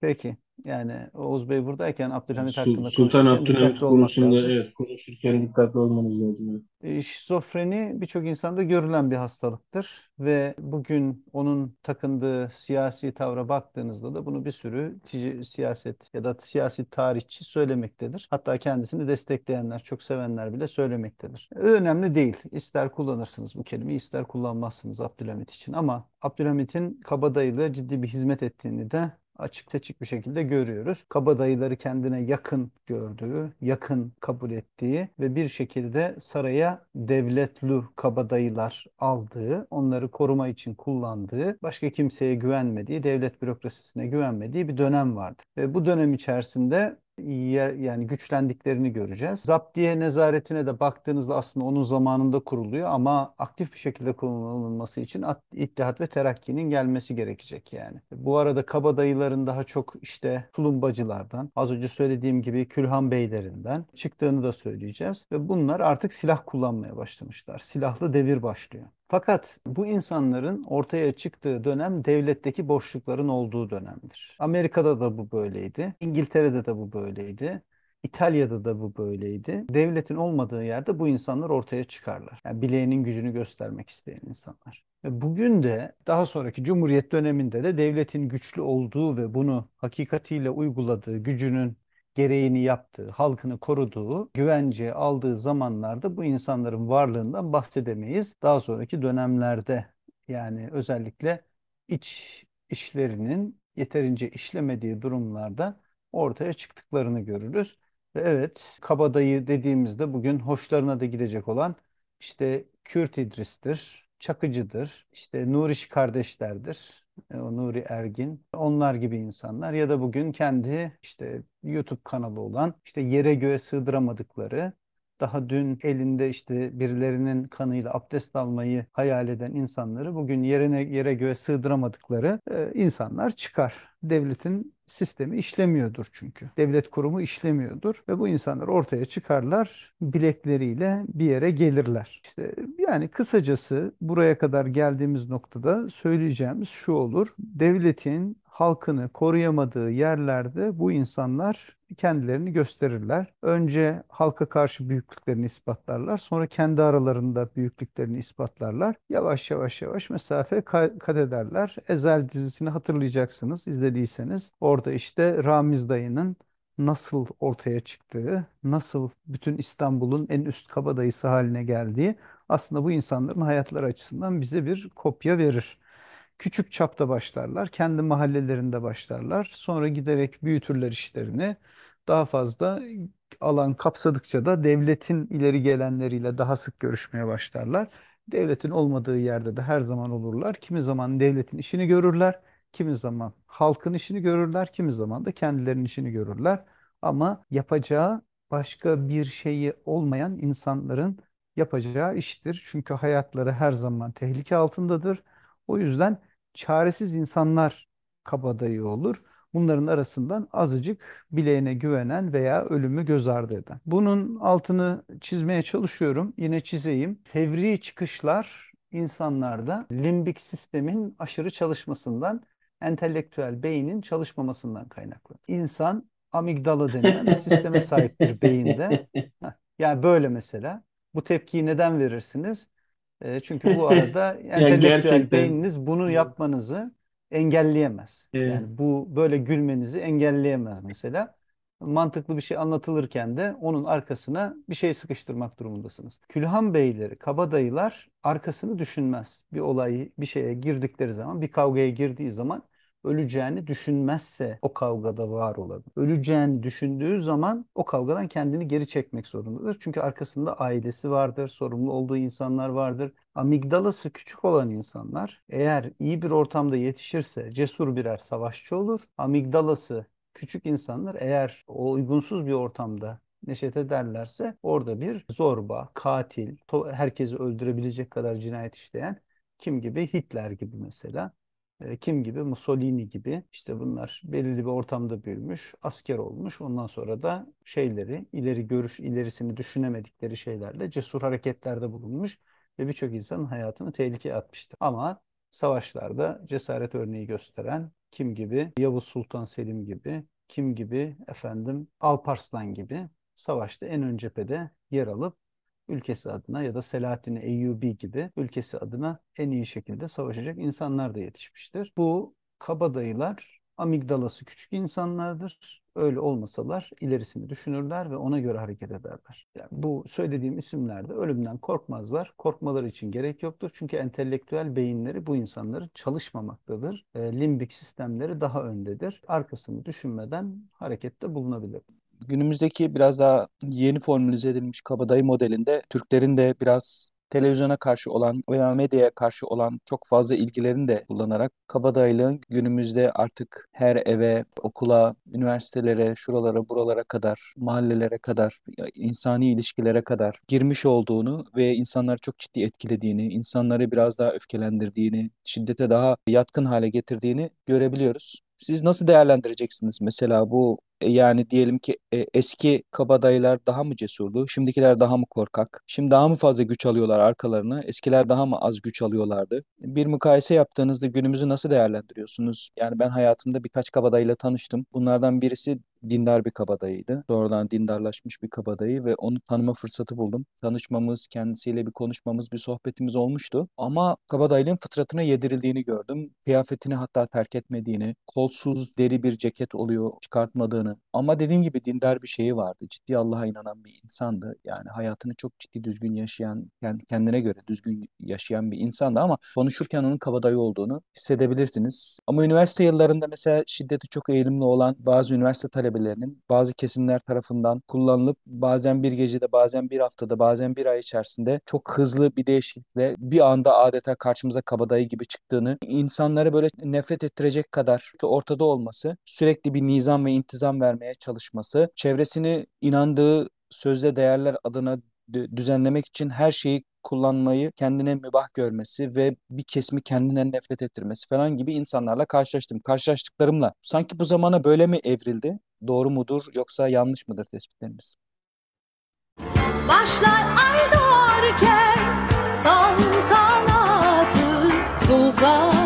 Peki, yani Oğuz Bey buradayken Abdülhamit Sul- hakkında Sultan konuşurken Abdülhamit dikkatli olmak konusunda lazım. evet konuşurken dikkatli olmanız lazım. E, Şizofreni birçok insanda görülen bir hastalıktır ve bugün onun takındığı siyasi tavra baktığınızda da bunu bir sürü tic- siyaset ya da siyasi tarihçi söylemektedir. Hatta kendisini destekleyenler, çok sevenler bile söylemektedir. Önemli değil. İster kullanırsınız bu kelimeyi, ister kullanmazsınız Abdülhamit için ama Abdülhamit'in kabadayılığa ciddi bir hizmet ettiğini de açık seçik bir şekilde görüyoruz. Kabadayıları kendine yakın gördüğü, yakın kabul ettiği ve bir şekilde saraya devletlu kabadayılar aldığı, onları koruma için kullandığı, başka kimseye güvenmediği, devlet bürokrasisine güvenmediği bir dönem vardı. Ve bu dönem içerisinde yer, yani güçlendiklerini göreceğiz. Zaptiye nezaretine de baktığınızda aslında onun zamanında kuruluyor ama aktif bir şekilde kullanılması için At- İttihat ve Terakki'nin gelmesi gerekecek yani. Bu arada kabadayıların daha çok işte tulumbacılardan, az önce söylediğim gibi Külhan Beylerinden çıktığını da söyleyeceğiz ve bunlar artık silah kullanmaya başlamışlar. Silahlı devir başlıyor. Fakat bu insanların ortaya çıktığı dönem devletteki boşlukların olduğu dönemdir. Amerika'da da bu böyleydi. İngiltere'de de bu böyleydi. İtalya'da da bu böyleydi. Devletin olmadığı yerde bu insanlar ortaya çıkarlar. Yani bileğinin gücünü göstermek isteyen insanlar. Bugün de daha sonraki Cumhuriyet döneminde de devletin güçlü olduğu ve bunu hakikatiyle uyguladığı, gücünün gereğini yaptığı, halkını koruduğu, güvence aldığı zamanlarda bu insanların varlığından bahsedemeyiz. Daha sonraki dönemlerde yani özellikle iç işlerinin yeterince işlemediği durumlarda ortaya çıktıklarını görürüz. Ve evet, kabadayı dediğimizde bugün hoşlarına da gidecek olan işte Kürt İdris'tir, Çakıcı'dır, işte Nuriş kardeşlerdir. E, O Nuri Ergin, onlar gibi insanlar ya da bugün kendi işte YouTube kanalı olan işte yere göğe sığdıramadıkları daha dün elinde işte birilerinin kanıyla abdest almayı hayal eden insanları bugün yerine yere göğe sığdıramadıkları e, insanlar çıkar. Devletin sistemi işlemiyordur çünkü. Devlet kurumu işlemiyordur ve bu insanlar ortaya çıkarlar, bilekleriyle bir yere gelirler. İşte yani kısacası buraya kadar geldiğimiz noktada söyleyeceğimiz şu olur. Devletin halkını koruyamadığı yerlerde bu insanlar kendilerini gösterirler. Önce halka karşı büyüklüklerini ispatlarlar. Sonra kendi aralarında büyüklüklerini ispatlarlar. Yavaş yavaş yavaş mesafe ka- kat ederler. Ezel dizisini hatırlayacaksınız izlediyseniz. Orada işte Ramiz dayının nasıl ortaya çıktığı, nasıl bütün İstanbul'un en üst kabadayısı haline geldiği aslında bu insanların hayatları açısından bize bir kopya verir. Küçük çapta başlarlar, kendi mahallelerinde başlarlar. Sonra giderek büyütürler işlerini. Daha fazla alan kapsadıkça da devletin ileri gelenleriyle daha sık görüşmeye başlarlar. Devletin olmadığı yerde de her zaman olurlar. Kimi zaman devletin işini görürler, kimi zaman halkın işini görürler, kimi zaman da kendilerinin işini görürler. Ama yapacağı başka bir şeyi olmayan insanların yapacağı iştir. Çünkü hayatları her zaman tehlike altındadır. O yüzden çaresiz insanlar kabadayı olur. Bunların arasından azıcık bileğine güvenen veya ölümü göz ardı eden. Bunun altını çizmeye çalışıyorum. Yine çizeyim. Fevri çıkışlar insanlarda limbik sistemin aşırı çalışmasından, entelektüel beynin çalışmamasından kaynaklı. İnsan amigdala denilen bir sisteme sahiptir beyinde. Yani böyle mesela. Bu tepkiyi neden verirsiniz? Çünkü bu arada entelektüel gerçekten. beyniniz bunu yapmanızı engelleyemez. Evet. Yani bu böyle gülmenizi engelleyemez mesela. Mantıklı bir şey anlatılırken de onun arkasına bir şey sıkıştırmak durumundasınız. Külhan beyleri, kabadayılar arkasını düşünmez. Bir olayı, bir şeye girdikleri zaman, bir kavgaya girdiği zaman öleceğini düşünmezse o kavgada var olabilir. Öleceğini düşündüğü zaman o kavgadan kendini geri çekmek zorundadır. Çünkü arkasında ailesi vardır, sorumlu olduğu insanlar vardır. Amigdalası küçük olan insanlar eğer iyi bir ortamda yetişirse cesur birer savaşçı olur. Amigdalası küçük insanlar eğer o uygunsuz bir ortamda neşet ederlerse orada bir zorba, katil, herkesi öldürebilecek kadar cinayet işleyen kim gibi? Hitler gibi mesela. E, Kim gibi? Mussolini gibi. İşte bunlar belirli bir ortamda büyümüş, asker olmuş. Ondan sonra da şeyleri, ileri görüş, ilerisini düşünemedikleri şeylerle cesur hareketlerde bulunmuş ve birçok insanın hayatını tehlikeye atmıştır. Ama savaşlarda cesaret örneği gösteren kim gibi? Yavuz Sultan Selim gibi, kim gibi? Efendim Alparslan gibi savaşta en ön cephede yer alıp ülkesi adına ya da Selahattin Eyyubi gibi ülkesi adına en iyi şekilde savaşacak insanlar da yetişmiştir. Bu kabadayılar amigdalası küçük insanlardır. Öyle olmasalar ilerisini düşünürler ve ona göre hareket ederler. Yani bu söylediğim isimlerde ölümden korkmazlar. Korkmaları için gerek yoktur. Çünkü entelektüel beyinleri bu insanların çalışmamaktadır. E, limbik sistemleri daha öndedir. Arkasını düşünmeden harekette bulunabilir. Günümüzdeki biraz daha yeni formülize edilmiş kabadayı modelinde Türklerin de biraz televizyona karşı olan veya medyaya karşı olan çok fazla ilgilerini de kullanarak kabadayılığın günümüzde artık her eve, okula, üniversitelere, şuralara, buralara kadar, mahallelere kadar, insani ilişkilere kadar girmiş olduğunu ve insanları çok ciddi etkilediğini, insanları biraz daha öfkelendirdiğini, şiddete daha yatkın hale getirdiğini görebiliyoruz. Siz nasıl değerlendireceksiniz mesela bu yani diyelim ki e, eski kabadayılar daha mı cesurdu? Şimdikiler daha mı korkak? Şimdi daha mı fazla güç alıyorlar arkalarına? Eskiler daha mı az güç alıyorlardı? Bir mukayese yaptığınızda günümüzü nasıl değerlendiriyorsunuz? Yani ben hayatımda birkaç kabadayıyla tanıştım. Bunlardan birisi dindar bir kabadayıydı. Sonradan dindarlaşmış bir kabadayı ve onu tanıma fırsatı buldum. Tanışmamız, kendisiyle bir konuşmamız, bir sohbetimiz olmuştu. Ama kabadayılığın fıtratına yedirildiğini gördüm. Kıyafetini hatta terk etmediğini, kolsuz deri bir ceket oluyor çıkartmadığını. Ama dediğim gibi dindar bir şeyi vardı. Ciddi Allah'a inanan bir insandı. Yani hayatını çok ciddi düzgün yaşayan, kend- kendine göre düzgün yaşayan bir insandı ama konuşurken onun kabadayı olduğunu hissedebilirsiniz. Ama üniversite yıllarında mesela şiddeti çok eğilimli olan bazı üniversite talebelerinin bazı kesimler tarafından kullanılıp bazen bir gecede, bazen bir haftada, bazen bir ay içerisinde çok hızlı bir değişiklikle bir anda adeta karşımıza kabadayı gibi çıktığını, insanları böyle nefret ettirecek kadar ortada olması, sürekli bir nizam ve intizam vermeye çalışması, çevresini inandığı sözde değerler adına dü- düzenlemek için her şeyi kullanmayı kendine mübah görmesi ve bir kesimi kendinden nefret ettirmesi falan gibi insanlarla karşılaştım. Karşılaştıklarımla sanki bu zamana böyle mi evrildi? Doğru mudur yoksa yanlış mıdır tespitlerimiz? Başlar ay doğarken saltanatın sultanı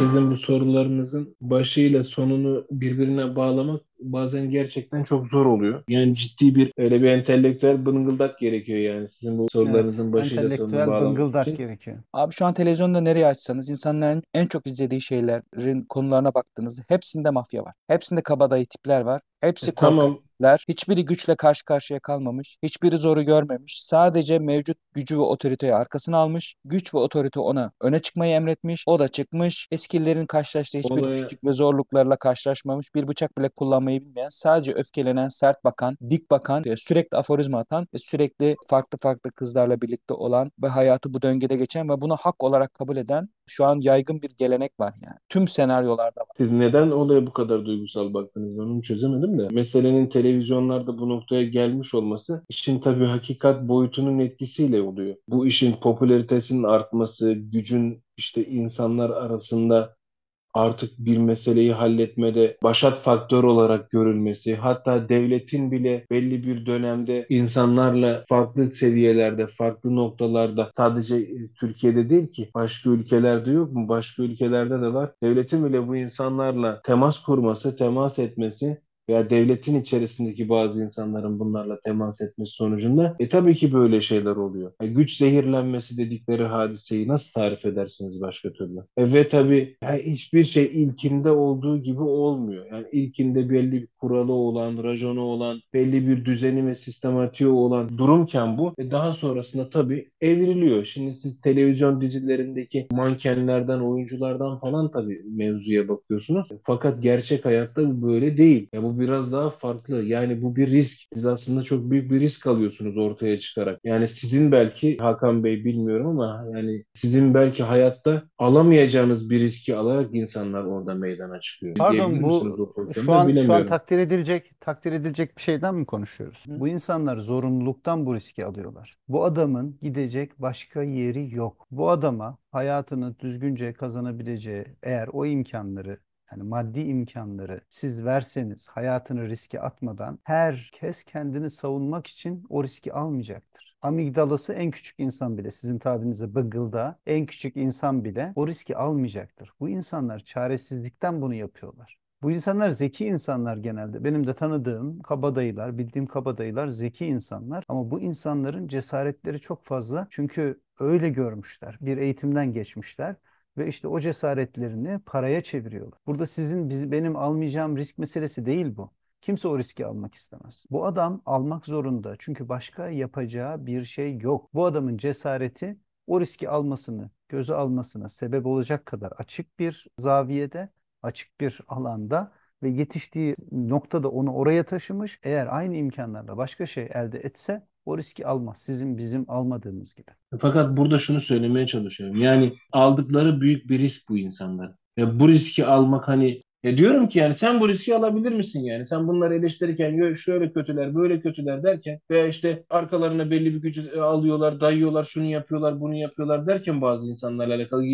sizin bu sorularınızın başıyla sonunu birbirine bağlamak bazen gerçekten çok zor oluyor. Yani ciddi bir öyle bir entelektüel bıngıldak gerekiyor yani sizin bu Evet, sorularınızın başıyla sonunu bağlamak bıngıldak için. gerekiyor. Abi şu an televizyonda nereye açsanız insanların en çok izlediği şeylerin konularına baktığınızda hepsinde mafya var. Hepsinde kabadayı tipler var. Hepsi E, korkak. tamam devletler hiçbiri güçle karşı karşıya kalmamış, hiçbiri zoru görmemiş. Sadece mevcut gücü ve otoriteyi arkasına almış. Güç ve otorite ona öne çıkmayı emretmiş. O da çıkmış. Eskilerin karşılaştığı hiçbir Olaya güçlük ve zorluklarla karşılaşmamış. Bir bıçak bile kullanmayı bilmeyen, sadece öfkelenen, sert bakan, dik bakan, sürekli aforizma atan ve sürekli farklı farklı kızlarla birlikte olan ve hayatı bu döngüde geçen ve bunu hak olarak kabul eden şu an yaygın bir gelenek var yani. Tüm senaryolarda var. Siz neden olaya bu kadar duygusal baktınız? Onu çözemedim de. Meselenin televizyonlarda bu noktaya gelmiş olması işin tabii hakikat boyutunun etkisiyle oluyor. Bu işin popülaritesinin artması, gücün işte insanlar arasında artık bir meseleyi halletmede başat faktör olarak görülmesi, hatta devletin bile belli bir dönemde insanlarla farklı seviyelerde, farklı noktalarda sadece e, Türkiye'de değil ki başka ülkelerde yok mu? Başka ülkelerde de var. Devletin bile bu insanlarla temas kurması, temas etmesi veya devletin içerisindeki bazı insanların bunlarla temas etmesi sonucunda e tabii ki böyle şeyler oluyor. E, güç zehirlenmesi dedikleri hadiseyi nasıl tarif edersiniz başka türlü? E, ve tabii yani hiçbir şey ilkinde olduğu gibi olmuyor. Yani ilkinde belli bir kuralı olan, rajonu olan, belli bir düzeni ve sistematiği olan durumken bu e, daha sonrasında tabii evriliyor. Şimdi siz televizyon dizilerindeki mankenlerden, oyunculardan falan tabii mevzuya bakıyorsunuz. Fakat gerçek hayatta bu böyle değil. Ya bu biraz daha farklı. Yani bu bir risk. Siz aslında çok büyük bir risk alıyorsunuz ortaya çıkarak. Yani sizin belki Hakan Bey bilmiyorum ama yani sizin belki hayatta alamayacağınız bir riski alarak insanlar orada meydana çıkıyor. Pardon bu şu an şu an takdir edilecek takdir edilecek bir şeyden mi konuşuyoruz? Hı. Bu insanlar zorunluluktan bu riski alıyorlar. Bu adamın gidecek başka yeri yok. Bu adama hayatını düzgünce kazanabileceği eğer o imkanları yani maddi imkanları siz verseniz hayatını riske atmadan herkes kendini savunmak için o riski almayacaktır. Amigdalası en küçük insan bile sizin tabirinizle bıngıldağı en küçük insan bile o riski almayacaktır. Bu insanlar çaresizlikten bunu yapıyorlar. Bu insanlar zeki insanlar genelde. Benim de tanıdığım kabadayılar, bildiğim kabadayılar zeki insanlar. Ama bu insanların cesaretleri çok fazla. Çünkü öyle görmüşler. Bir eğitimden geçmişler. Ve işte o cesaretlerini paraya çeviriyorlar. Burada sizin, biz, benim almayacağım risk meselesi değil bu. Kimse o riski almak istemez. Bu adam almak zorunda. Çünkü başka yapacağı bir şey yok. Bu adamın cesareti o riski almasını, göze almasına sebep olacak kadar açık bir zaviyede, açık bir alanda ve yetiştiği noktada onu oraya taşımış. Eğer aynı imkanlarla başka şey elde etse o riski almaz. Sizin bizim almadığımız gibi. Fakat burada şunu söylemeye çalışıyorum. Yani aldıkları büyük bir risk bu insanlar. Ve bu riski almak hani ya diyorum ki yani sen bu riski alabilir misin yani? Sen bunları eleştirirken "Yo, şöyle kötüler, böyle kötüler derken veya işte arkalarına belli bir gücü e, alıyorlar, dayıyorlar, şunu yapıyorlar, bunu yapıyorlar derken bazı insanlarla alakalı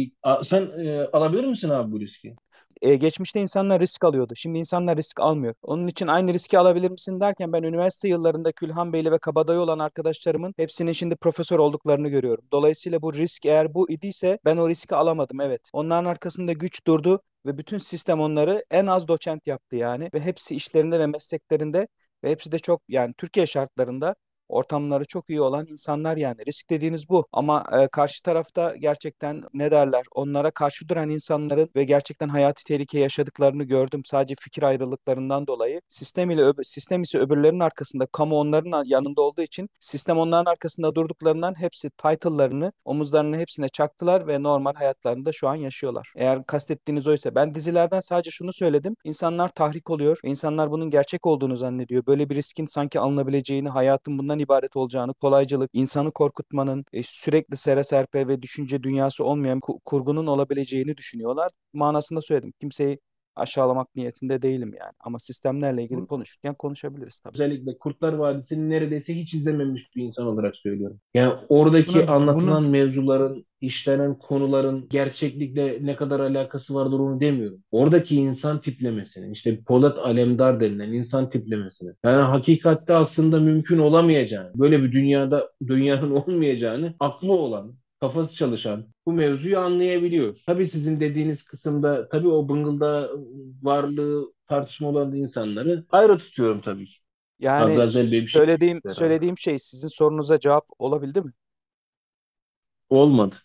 sen e, alabilir misin abi bu riski? E, geçmişte insanlar risk alıyordu. Şimdi insanlar risk almıyor. Onun için aynı riski alabilir misin derken ben üniversite yıllarında Külhan Beyli ve Kabadayı olan arkadaşlarımın hepsinin şimdi profesör olduklarını görüyorum. Dolayısıyla bu risk eğer bu idiyse ben o riski alamadım evet. Onların arkasında güç durdu ve bütün sistem onları en az doçent yaptı yani ve hepsi işlerinde ve mesleklerinde ve hepsi de çok yani Türkiye şartlarında ortamları çok iyi olan insanlar yani. Risk dediğiniz bu. Ama e, karşı tarafta gerçekten ne derler? Onlara karşı duran insanların ve gerçekten hayati tehlike yaşadıklarını gördüm. Sadece fikir ayrılıklarından dolayı. Sistem ile sistem ise öbürlerinin arkasında, kamu onların yanında olduğu için sistem onların arkasında durduklarından hepsi title'larını, omuzlarını hepsine çaktılar ve normal hayatlarında şu an yaşıyorlar. Eğer kastettiğiniz oysa ben dizilerden sadece şunu söyledim. İnsanlar tahrik oluyor. İnsanlar bunun gerçek olduğunu zannediyor. Böyle bir riskin sanki alınabileceğini, hayatın bundan ibaret olacağını, kolaycılık, insanı korkutmanın, e, sürekli sere serpe ve düşünce dünyası olmayan ku- kurgunun olabileceğini düşünüyorlar. Manasında söyledim. Kimseyi aşağılamak niyetinde değilim yani. Ama sistemlerle ilgili konuşurken konuşabiliriz tabii. Özellikle Kurtlar Vadisi'ni neredeyse hiç izlememiş bir insan olarak söylüyorum. Yani oradaki Buna, anlatılan bunu mevzuların, işlenen konuların gerçeklikle ne kadar alakası vardır onu demiyorum. Oradaki insan tiplemesinin, işte Polat Alemdar denilen insan tiplemesinin, yani hakikatte aslında mümkün olamayacağını, böyle bir dünyada dünyanın olmayacağını aklı olan, kafası çalışan bu mevzuyu anlayabiliyor. Tabii sizin dediğiniz kısımda tabii o bıngılda varlığı tartışma olan insanları ayrı tutuyorum tabii ki. Yani Azazel şey söylediğim herhalde. söylediğim şey sizin sorunuza cevap olabildi mi? Olmadı.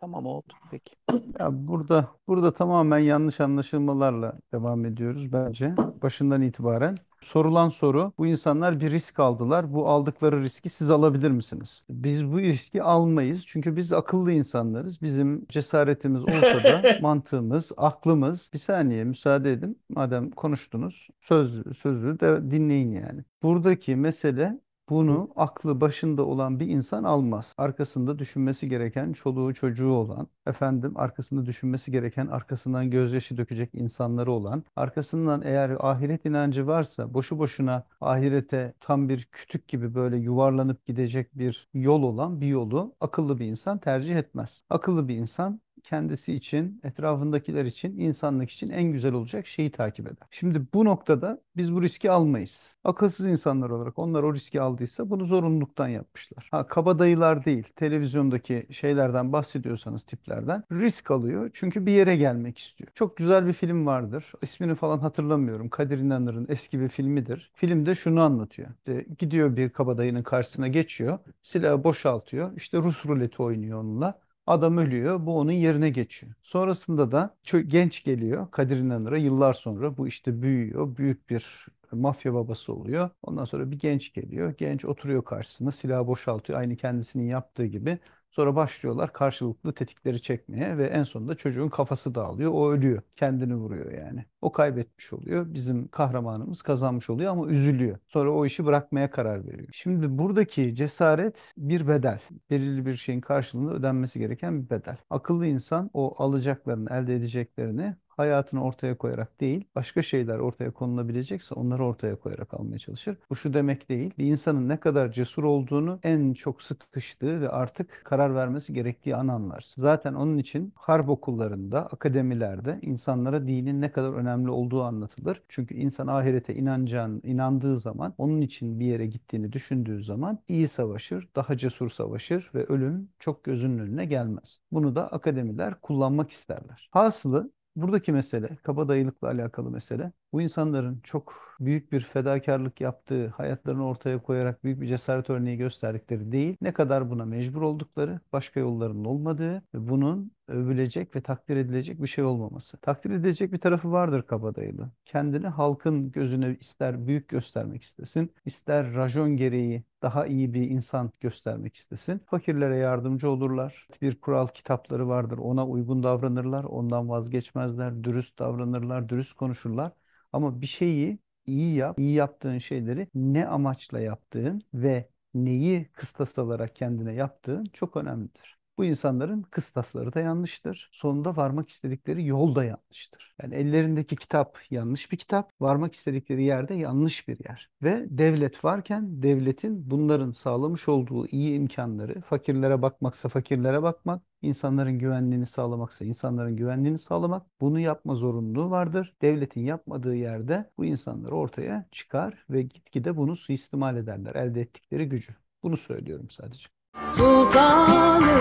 Tamam oldu. Peki. ya burada burada tamamen yanlış anlaşılmalarla devam ediyoruz bence başından itibaren. Sorulan soru bu insanlar bir risk aldılar. Bu aldıkları riski siz alabilir misiniz? Biz bu riski almayız. Çünkü biz akıllı insanlarız. Bizim cesaretimiz olsa da mantığımız, aklımız bir saniye müsaade edin. Madem konuştunuz söz sözü de dinleyin yani. Buradaki mesele bunu aklı başında olan bir insan almaz. Arkasında düşünmesi gereken çoluğu çocuğu olan, efendim arkasında düşünmesi gereken, arkasından gözyaşı dökecek insanları olan, arkasından eğer ahiret inancı varsa boşu boşuna ahirete tam bir kütük gibi böyle yuvarlanıp gidecek bir yol olan bir yolu akıllı bir insan tercih etmez. Akıllı bir insan kendisi için, etrafındakiler için, insanlık için en güzel olacak şeyi takip eder. Şimdi bu noktada biz bu riski almayız. Akılsız insanlar olarak onlar o riski aldıysa bunu zorunluluktan yapmışlar. Ha kabadayılar değil, televizyondaki şeylerden bahsediyorsanız tiplerden risk alıyor. Çünkü bir yere gelmek istiyor. Çok güzel bir film vardır. İsmini falan hatırlamıyorum. Kadir İnanır'ın eski bir filmidir. Filmde şunu anlatıyor. İşte gidiyor bir kabadayının karşısına geçiyor. Silahı boşaltıyor. İşte Rus ruleti oynuyor onunla. Adam ölüyor, bu onun yerine geçiyor. Sonrasında da genç geliyor Kadir İnanır'a yıllar sonra bu işte büyüyor, büyük bir mafya babası oluyor. Ondan sonra bir genç geliyor, genç oturuyor karşısına, silahı boşaltıyor aynı kendisinin yaptığı gibi. Sonra başlıyorlar karşılıklı tetikleri çekmeye ve en sonunda çocuğun kafası dağılıyor. O ölüyor. Kendini vuruyor yani. O kaybetmiş oluyor. Bizim kahramanımız kazanmış oluyor ama üzülüyor. Sonra o işi bırakmaya karar veriyor. Şimdi buradaki cesaret bir bedel. Belirli bir şeyin karşılığında ödenmesi gereken bir bedel. Akıllı insan o alacaklarını, elde edeceklerini hayatını ortaya koyarak değil, başka şeyler ortaya konulabilecekse onları ortaya koyarak almaya çalışır. Bu şu demek değil, bir insanın ne kadar cesur olduğunu en çok sıkıştığı ve artık karar vermesi gerektiği an anlarsın. Zaten onun için harp okullarında, akademilerde insanlara dinin ne kadar önemli olduğu anlatılır. Çünkü insan ahirete inanacağını, inandığı zaman, onun için bir yere gittiğini düşündüğü zaman iyi savaşır, daha cesur savaşır ve ölüm çok gözünün önüne gelmez. Bunu da akademiler kullanmak isterler. Hasılı Buradaki mesele, kabadayılıkla alakalı mesele, bu insanların çok büyük bir fedakarlık yaptığı, hayatlarını ortaya koyarak büyük bir cesaret örneği gösterdikleri değil, ne kadar buna mecbur oldukları, başka yollarının olmadığı ve bunun övülecek ve takdir edilecek bir şey olmaması. Takdir edilecek bir tarafı vardır kabadayılı. Kendini halkın gözüne ister büyük göstermek istesin, ister rajon gereği daha iyi bir insan göstermek istesin. Fakirlere yardımcı olurlar. Bir kural kitapları vardır. Ona uygun davranırlar. Ondan vazgeçmezler. Dürüst davranırlar. Dürüst konuşurlar. Ama bir şeyi iyi yap, iyi yaptığın şeyleri ne amaçla yaptığın ve neyi kıstas alarak kendine yaptığın çok önemlidir. Bu insanların kıstasları da yanlıştır. Sonunda varmak istedikleri yol da yanlıştır. Yani ellerindeki kitap yanlış bir kitap, varmak istedikleri yerde yanlış bir yer. Ve devlet varken devletin bunların sağlamış olduğu iyi imkanları, fakirlere bakmaksa fakirlere bakmak, insanların güvenliğini sağlamaksa insanların güvenliğini sağlamak, bunu yapma zorunluluğu vardır. Devletin yapmadığı yerde bu insanlar ortaya çıkar ve gitgide bunu suistimal ederler, elde ettikleri gücü. Bunu söylüyorum sadece. Sultanı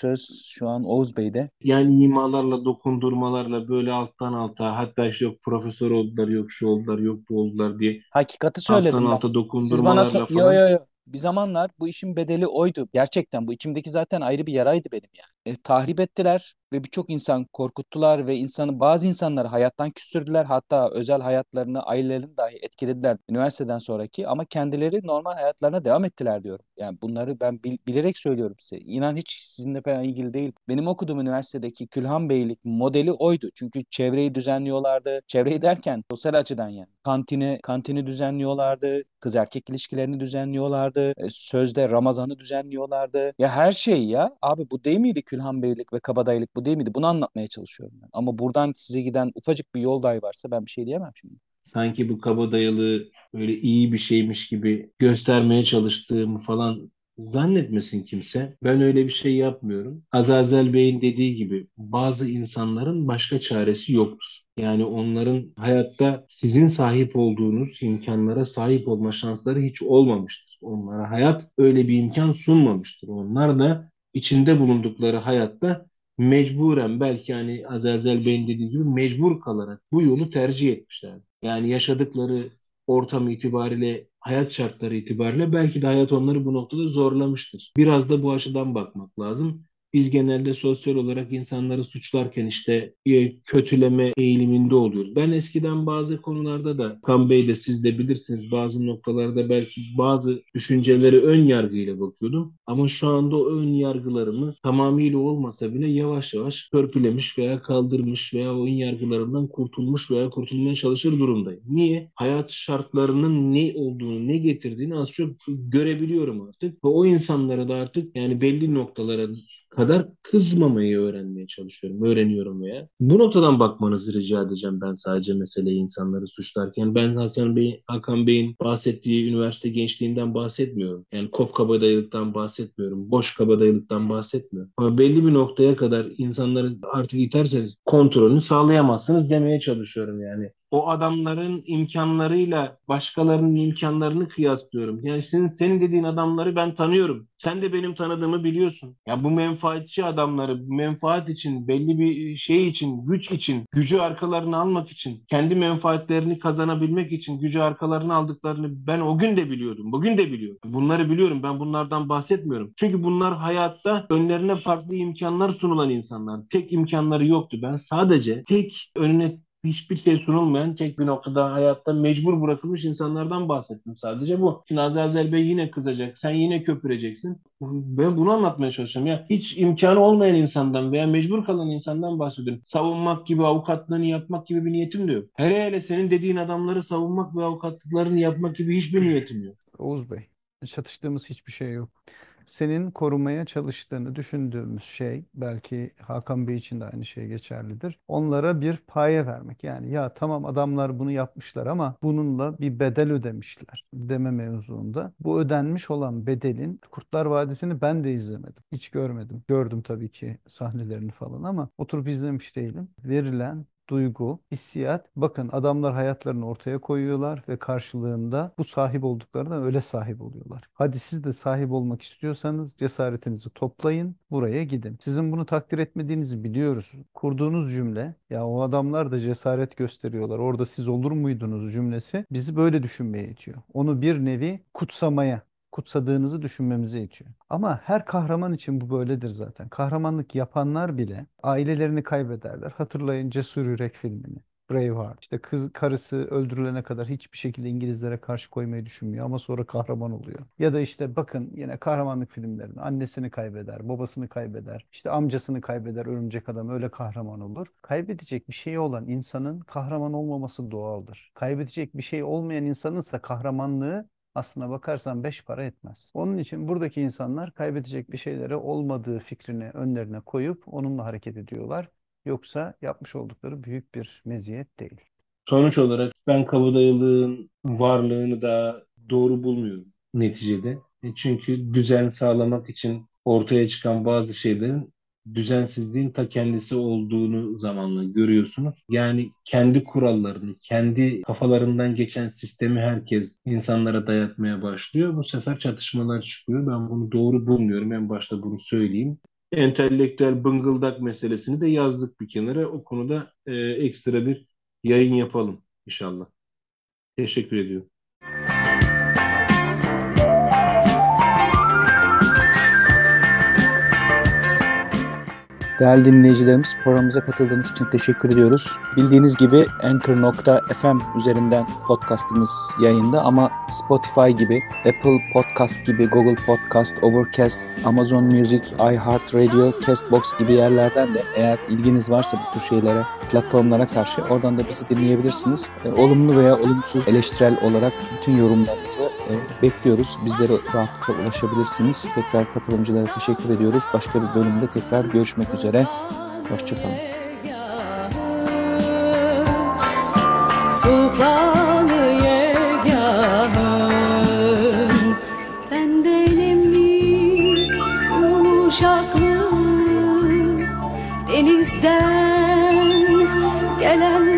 Söz şu an Oğuz Bey'de. Yani imalarla, dokundurmalarla böyle alttan alta hatta işte yok profesör oldular, yok şu oldular, yok bu oldular diye Hakikati alttan söyledim ben. alta Siz bana dokundurmalarla so- yo falan yo yo. Bir zamanlar bu işin bedeli oydu. Gerçekten bu içimdeki zaten ayrı bir yaraydı benim yani. E, tahrip ettiler ve birçok insan korkuttular ve insanı bazı insanları hayattan küstürdüler. Hatta özel hayatlarını, ailelerini dahi etkilediler üniversiteden sonraki ama kendileri normal hayatlarına devam ettiler diyorum. Yani bunları ben bil- bilerek söylüyorum size. İnan hiç sizinle falan ilgili değil. Benim okuduğum üniversitedeki Külhan Beylik modeli oydu. Çünkü çevreyi düzenliyorlardı. Çevreyi derken sosyal açıdan yani. Kantini, kantini düzenliyorlardı. Kız erkek ilişkilerini düzenliyorlardı. E, sözde Ramazan'ı düzenliyorlardı. Ya her şey ya. Abi bu değil miydi Külhan Beylik ve kabadayılık bu değil miydi? Bunu anlatmaya çalışıyorum ben. Ama buradan size giden ufacık bir yol dahi varsa ben bir şey diyemem şimdi. sanki bu kabadayılığı böyle iyi bir şeymiş gibi göstermeye çalıştığımı falan zannetmesin kimse. Ben öyle bir şey yapmıyorum. Azazel Bey'in dediği gibi bazı insanların başka çaresi yoktur. Yani onların hayatta sizin sahip olduğunuz imkanlara sahip olma şansları hiç olmamıştır. Onlara hayat öyle bir imkan sunmamıştır. Onlar da içinde bulundukları hayatta mecburen belki hani Azazel Bey'in dediği gibi mecbur kalarak bu yolu tercih etmişler. Yani yaşadıkları ortam itibariyle, hayat şartları itibariyle belki de hayat onları bu noktada zorlamıştır. Biraz da bu açıdan bakmak lazım. Biz genelde sosyal olarak insanları suçlarken işte e, kötüleme eğiliminde oluyoruz. Ben eskiden bazı konularda da Kan Bey de siz de bilirsiniz bazı noktalarda belki bazı düşünceleri ön yargıyla bakıyordum. Ama şu anda o ön yargılarımı tamamıyla olmasa bile yavaş yavaş törpülemiş veya kaldırmış veya ön yargılarımdan kurtulmuş veya kurtulmaya çalışır durumdayım. Niye? Hayat şartlarının ne olduğunu, ne getirdiğini az çok görebiliyorum artık. Ve o insanlara da artık yani belli noktalara kadar kızmamayı öğrenmeye çalışıyorum, öğreniyorum veya. Bu noktadan bakmanızı rica edeceğim ben sadece meseleyi insanları suçlarken. Ben Hasan Bey, Hakan Bey'in bahsettiği üniversite gençliğinden bahsetmiyorum. Yani kop kabadayılıktan bahsetmiyorum, boş kabadayılıktan bahsetmiyorum. Ama belli bir noktaya kadar insanları artık iterseniz kontrolünü sağlayamazsınız demeye çalışıyorum yani o adamların imkanlarıyla başkalarının imkanlarını kıyaslıyorum. Yani senin, senin dediğin adamları ben tanıyorum. Sen de benim tanıdığımı biliyorsun. Ya bu menfaatçi adamları menfaat için, belli bir şey için, güç için, gücü arkalarına almak için, kendi menfaatlerini kazanabilmek için gücü arkalarına aldıklarını ben o gün de biliyordum. Bugün de biliyorum. Bunları biliyorum. Ben bunlardan bahsetmiyorum. Çünkü bunlar hayatta önlerine farklı imkanlar sunulan insanlar. Tek imkanları yoktu. Ben sadece tek önüne hiçbir şey sunulmayan tek bir noktada hayatta mecbur bırakılmış insanlardan bahsettim sadece bu. Şimdi Azazel Bey yine kızacak. Sen yine köpüreceksin. Ben bunu anlatmaya çalışıyorum. Ya hiç imkanı olmayan insandan veya mecbur kalan insandan bahsediyorum. Savunmak gibi, avukatlığını yapmak gibi bir niyetim de yok. Hele hele senin dediğin adamları savunmak ve avukatlıklarını yapmak gibi hiçbir niyetim yok. Oğuz Bey, çatıştığımız hiçbir şey yok. Senin korumaya çalıştığını düşündüğümüz şey, belki Hakan Bey için de aynı şey geçerlidir. Onlara bir paye vermek. Yani ya tamam adamlar bunu yapmışlar ama bununla bir bedel ödemişler deme mevzuunda. Bu ödenmiş olan bedelin Kurtlar Vadisi'ni ben de izlemedim. Hiç görmedim. Gördüm tabii ki sahnelerini falan ama oturup izlemiş değilim. Verilen duygu, hissiyat. Bakın adamlar hayatlarını ortaya koyuyorlar ve karşılığında bu sahip olduklarına öyle sahip oluyorlar. Hadi siz de sahip olmak istiyorsanız cesaretinizi toplayın, buraya gidin. Sizin bunu takdir etmediğinizi biliyoruz. Kurduğunuz cümle, ya o adamlar da cesaret gösteriyorlar. Orada siz olur muydunuz cümlesi bizi böyle düşünmeye itiyor. Onu bir nevi kutsamaya, kutsadığınızı düşünmemize itiyor. Ama her kahraman için bu böyledir zaten. Kahramanlık yapanlar bile ailelerini kaybederler. Hatırlayın Cesur Yürek filmini. Braveheart. İşte kız karısı öldürülene kadar hiçbir şekilde İngilizlere karşı koymayı düşünmüyor ama sonra kahraman oluyor. Ya da işte bakın yine kahramanlık filmlerinde annesini kaybeder, babasını kaybeder, işte amcasını kaybeder örümcek adam öyle kahraman olur. Kaybedecek bir şey olan insanın kahraman olmaması doğaldır. Kaybedecek bir şey olmayan insanınsa kahramanlığı aslına bakarsan beş para etmez. Onun için buradaki insanlar kaybedecek bir şeyleri olmadığı fikrini önlerine koyup onunla hareket ediyorlar. Yoksa yapmış oldukları büyük bir meziyet değil. Sonuç olarak ben kabadayılığın varlığını da doğru bulmuyorum neticede. E çünkü düzen sağlamak için ortaya çıkan bazı şeylerin düzensizliğin ta kendisi olduğunu zamanla görüyorsunuz. Yani kendi kurallarını, kendi kafalarından geçen sistemi herkes insanlara dayatmaya başlıyor. Bu sefer çatışmalar çıkıyor. Ben bunu doğru bulmuyorum. En başta bunu söyleyeyim. Entelektüel bıngıldak meselesini de yazdık bir kenara. O konuda e, ekstra bir yayın yapalım inşallah. Teşekkür ediyorum. Değerli dinleyicilerimiz programımıza katıldığınız için teşekkür ediyoruz. Bildiğiniz gibi Anchor.fm üzerinden podcastımız yayında ama Spotify gibi, Apple Podcast gibi, Google Podcast, Overcast, Amazon Music, iHeartRadio, Castbox gibi yerlerden de eğer ilginiz varsa bu tür şeylere, platformlara karşı oradan da bizi dinleyebilirsiniz. E, olumlu veya olumsuz eleştirel olarak bütün yorumlarınızı e, bekliyoruz. Bizlere rahatlıkla ulaşabilirsiniz. Tekrar katılımcılara teşekkür ediyoruz. Başka bir bölümde tekrar görüşmek üzere. Hoşçakalın. Sultanı yegahın Benden emri yumuşaklığı Denizden gelen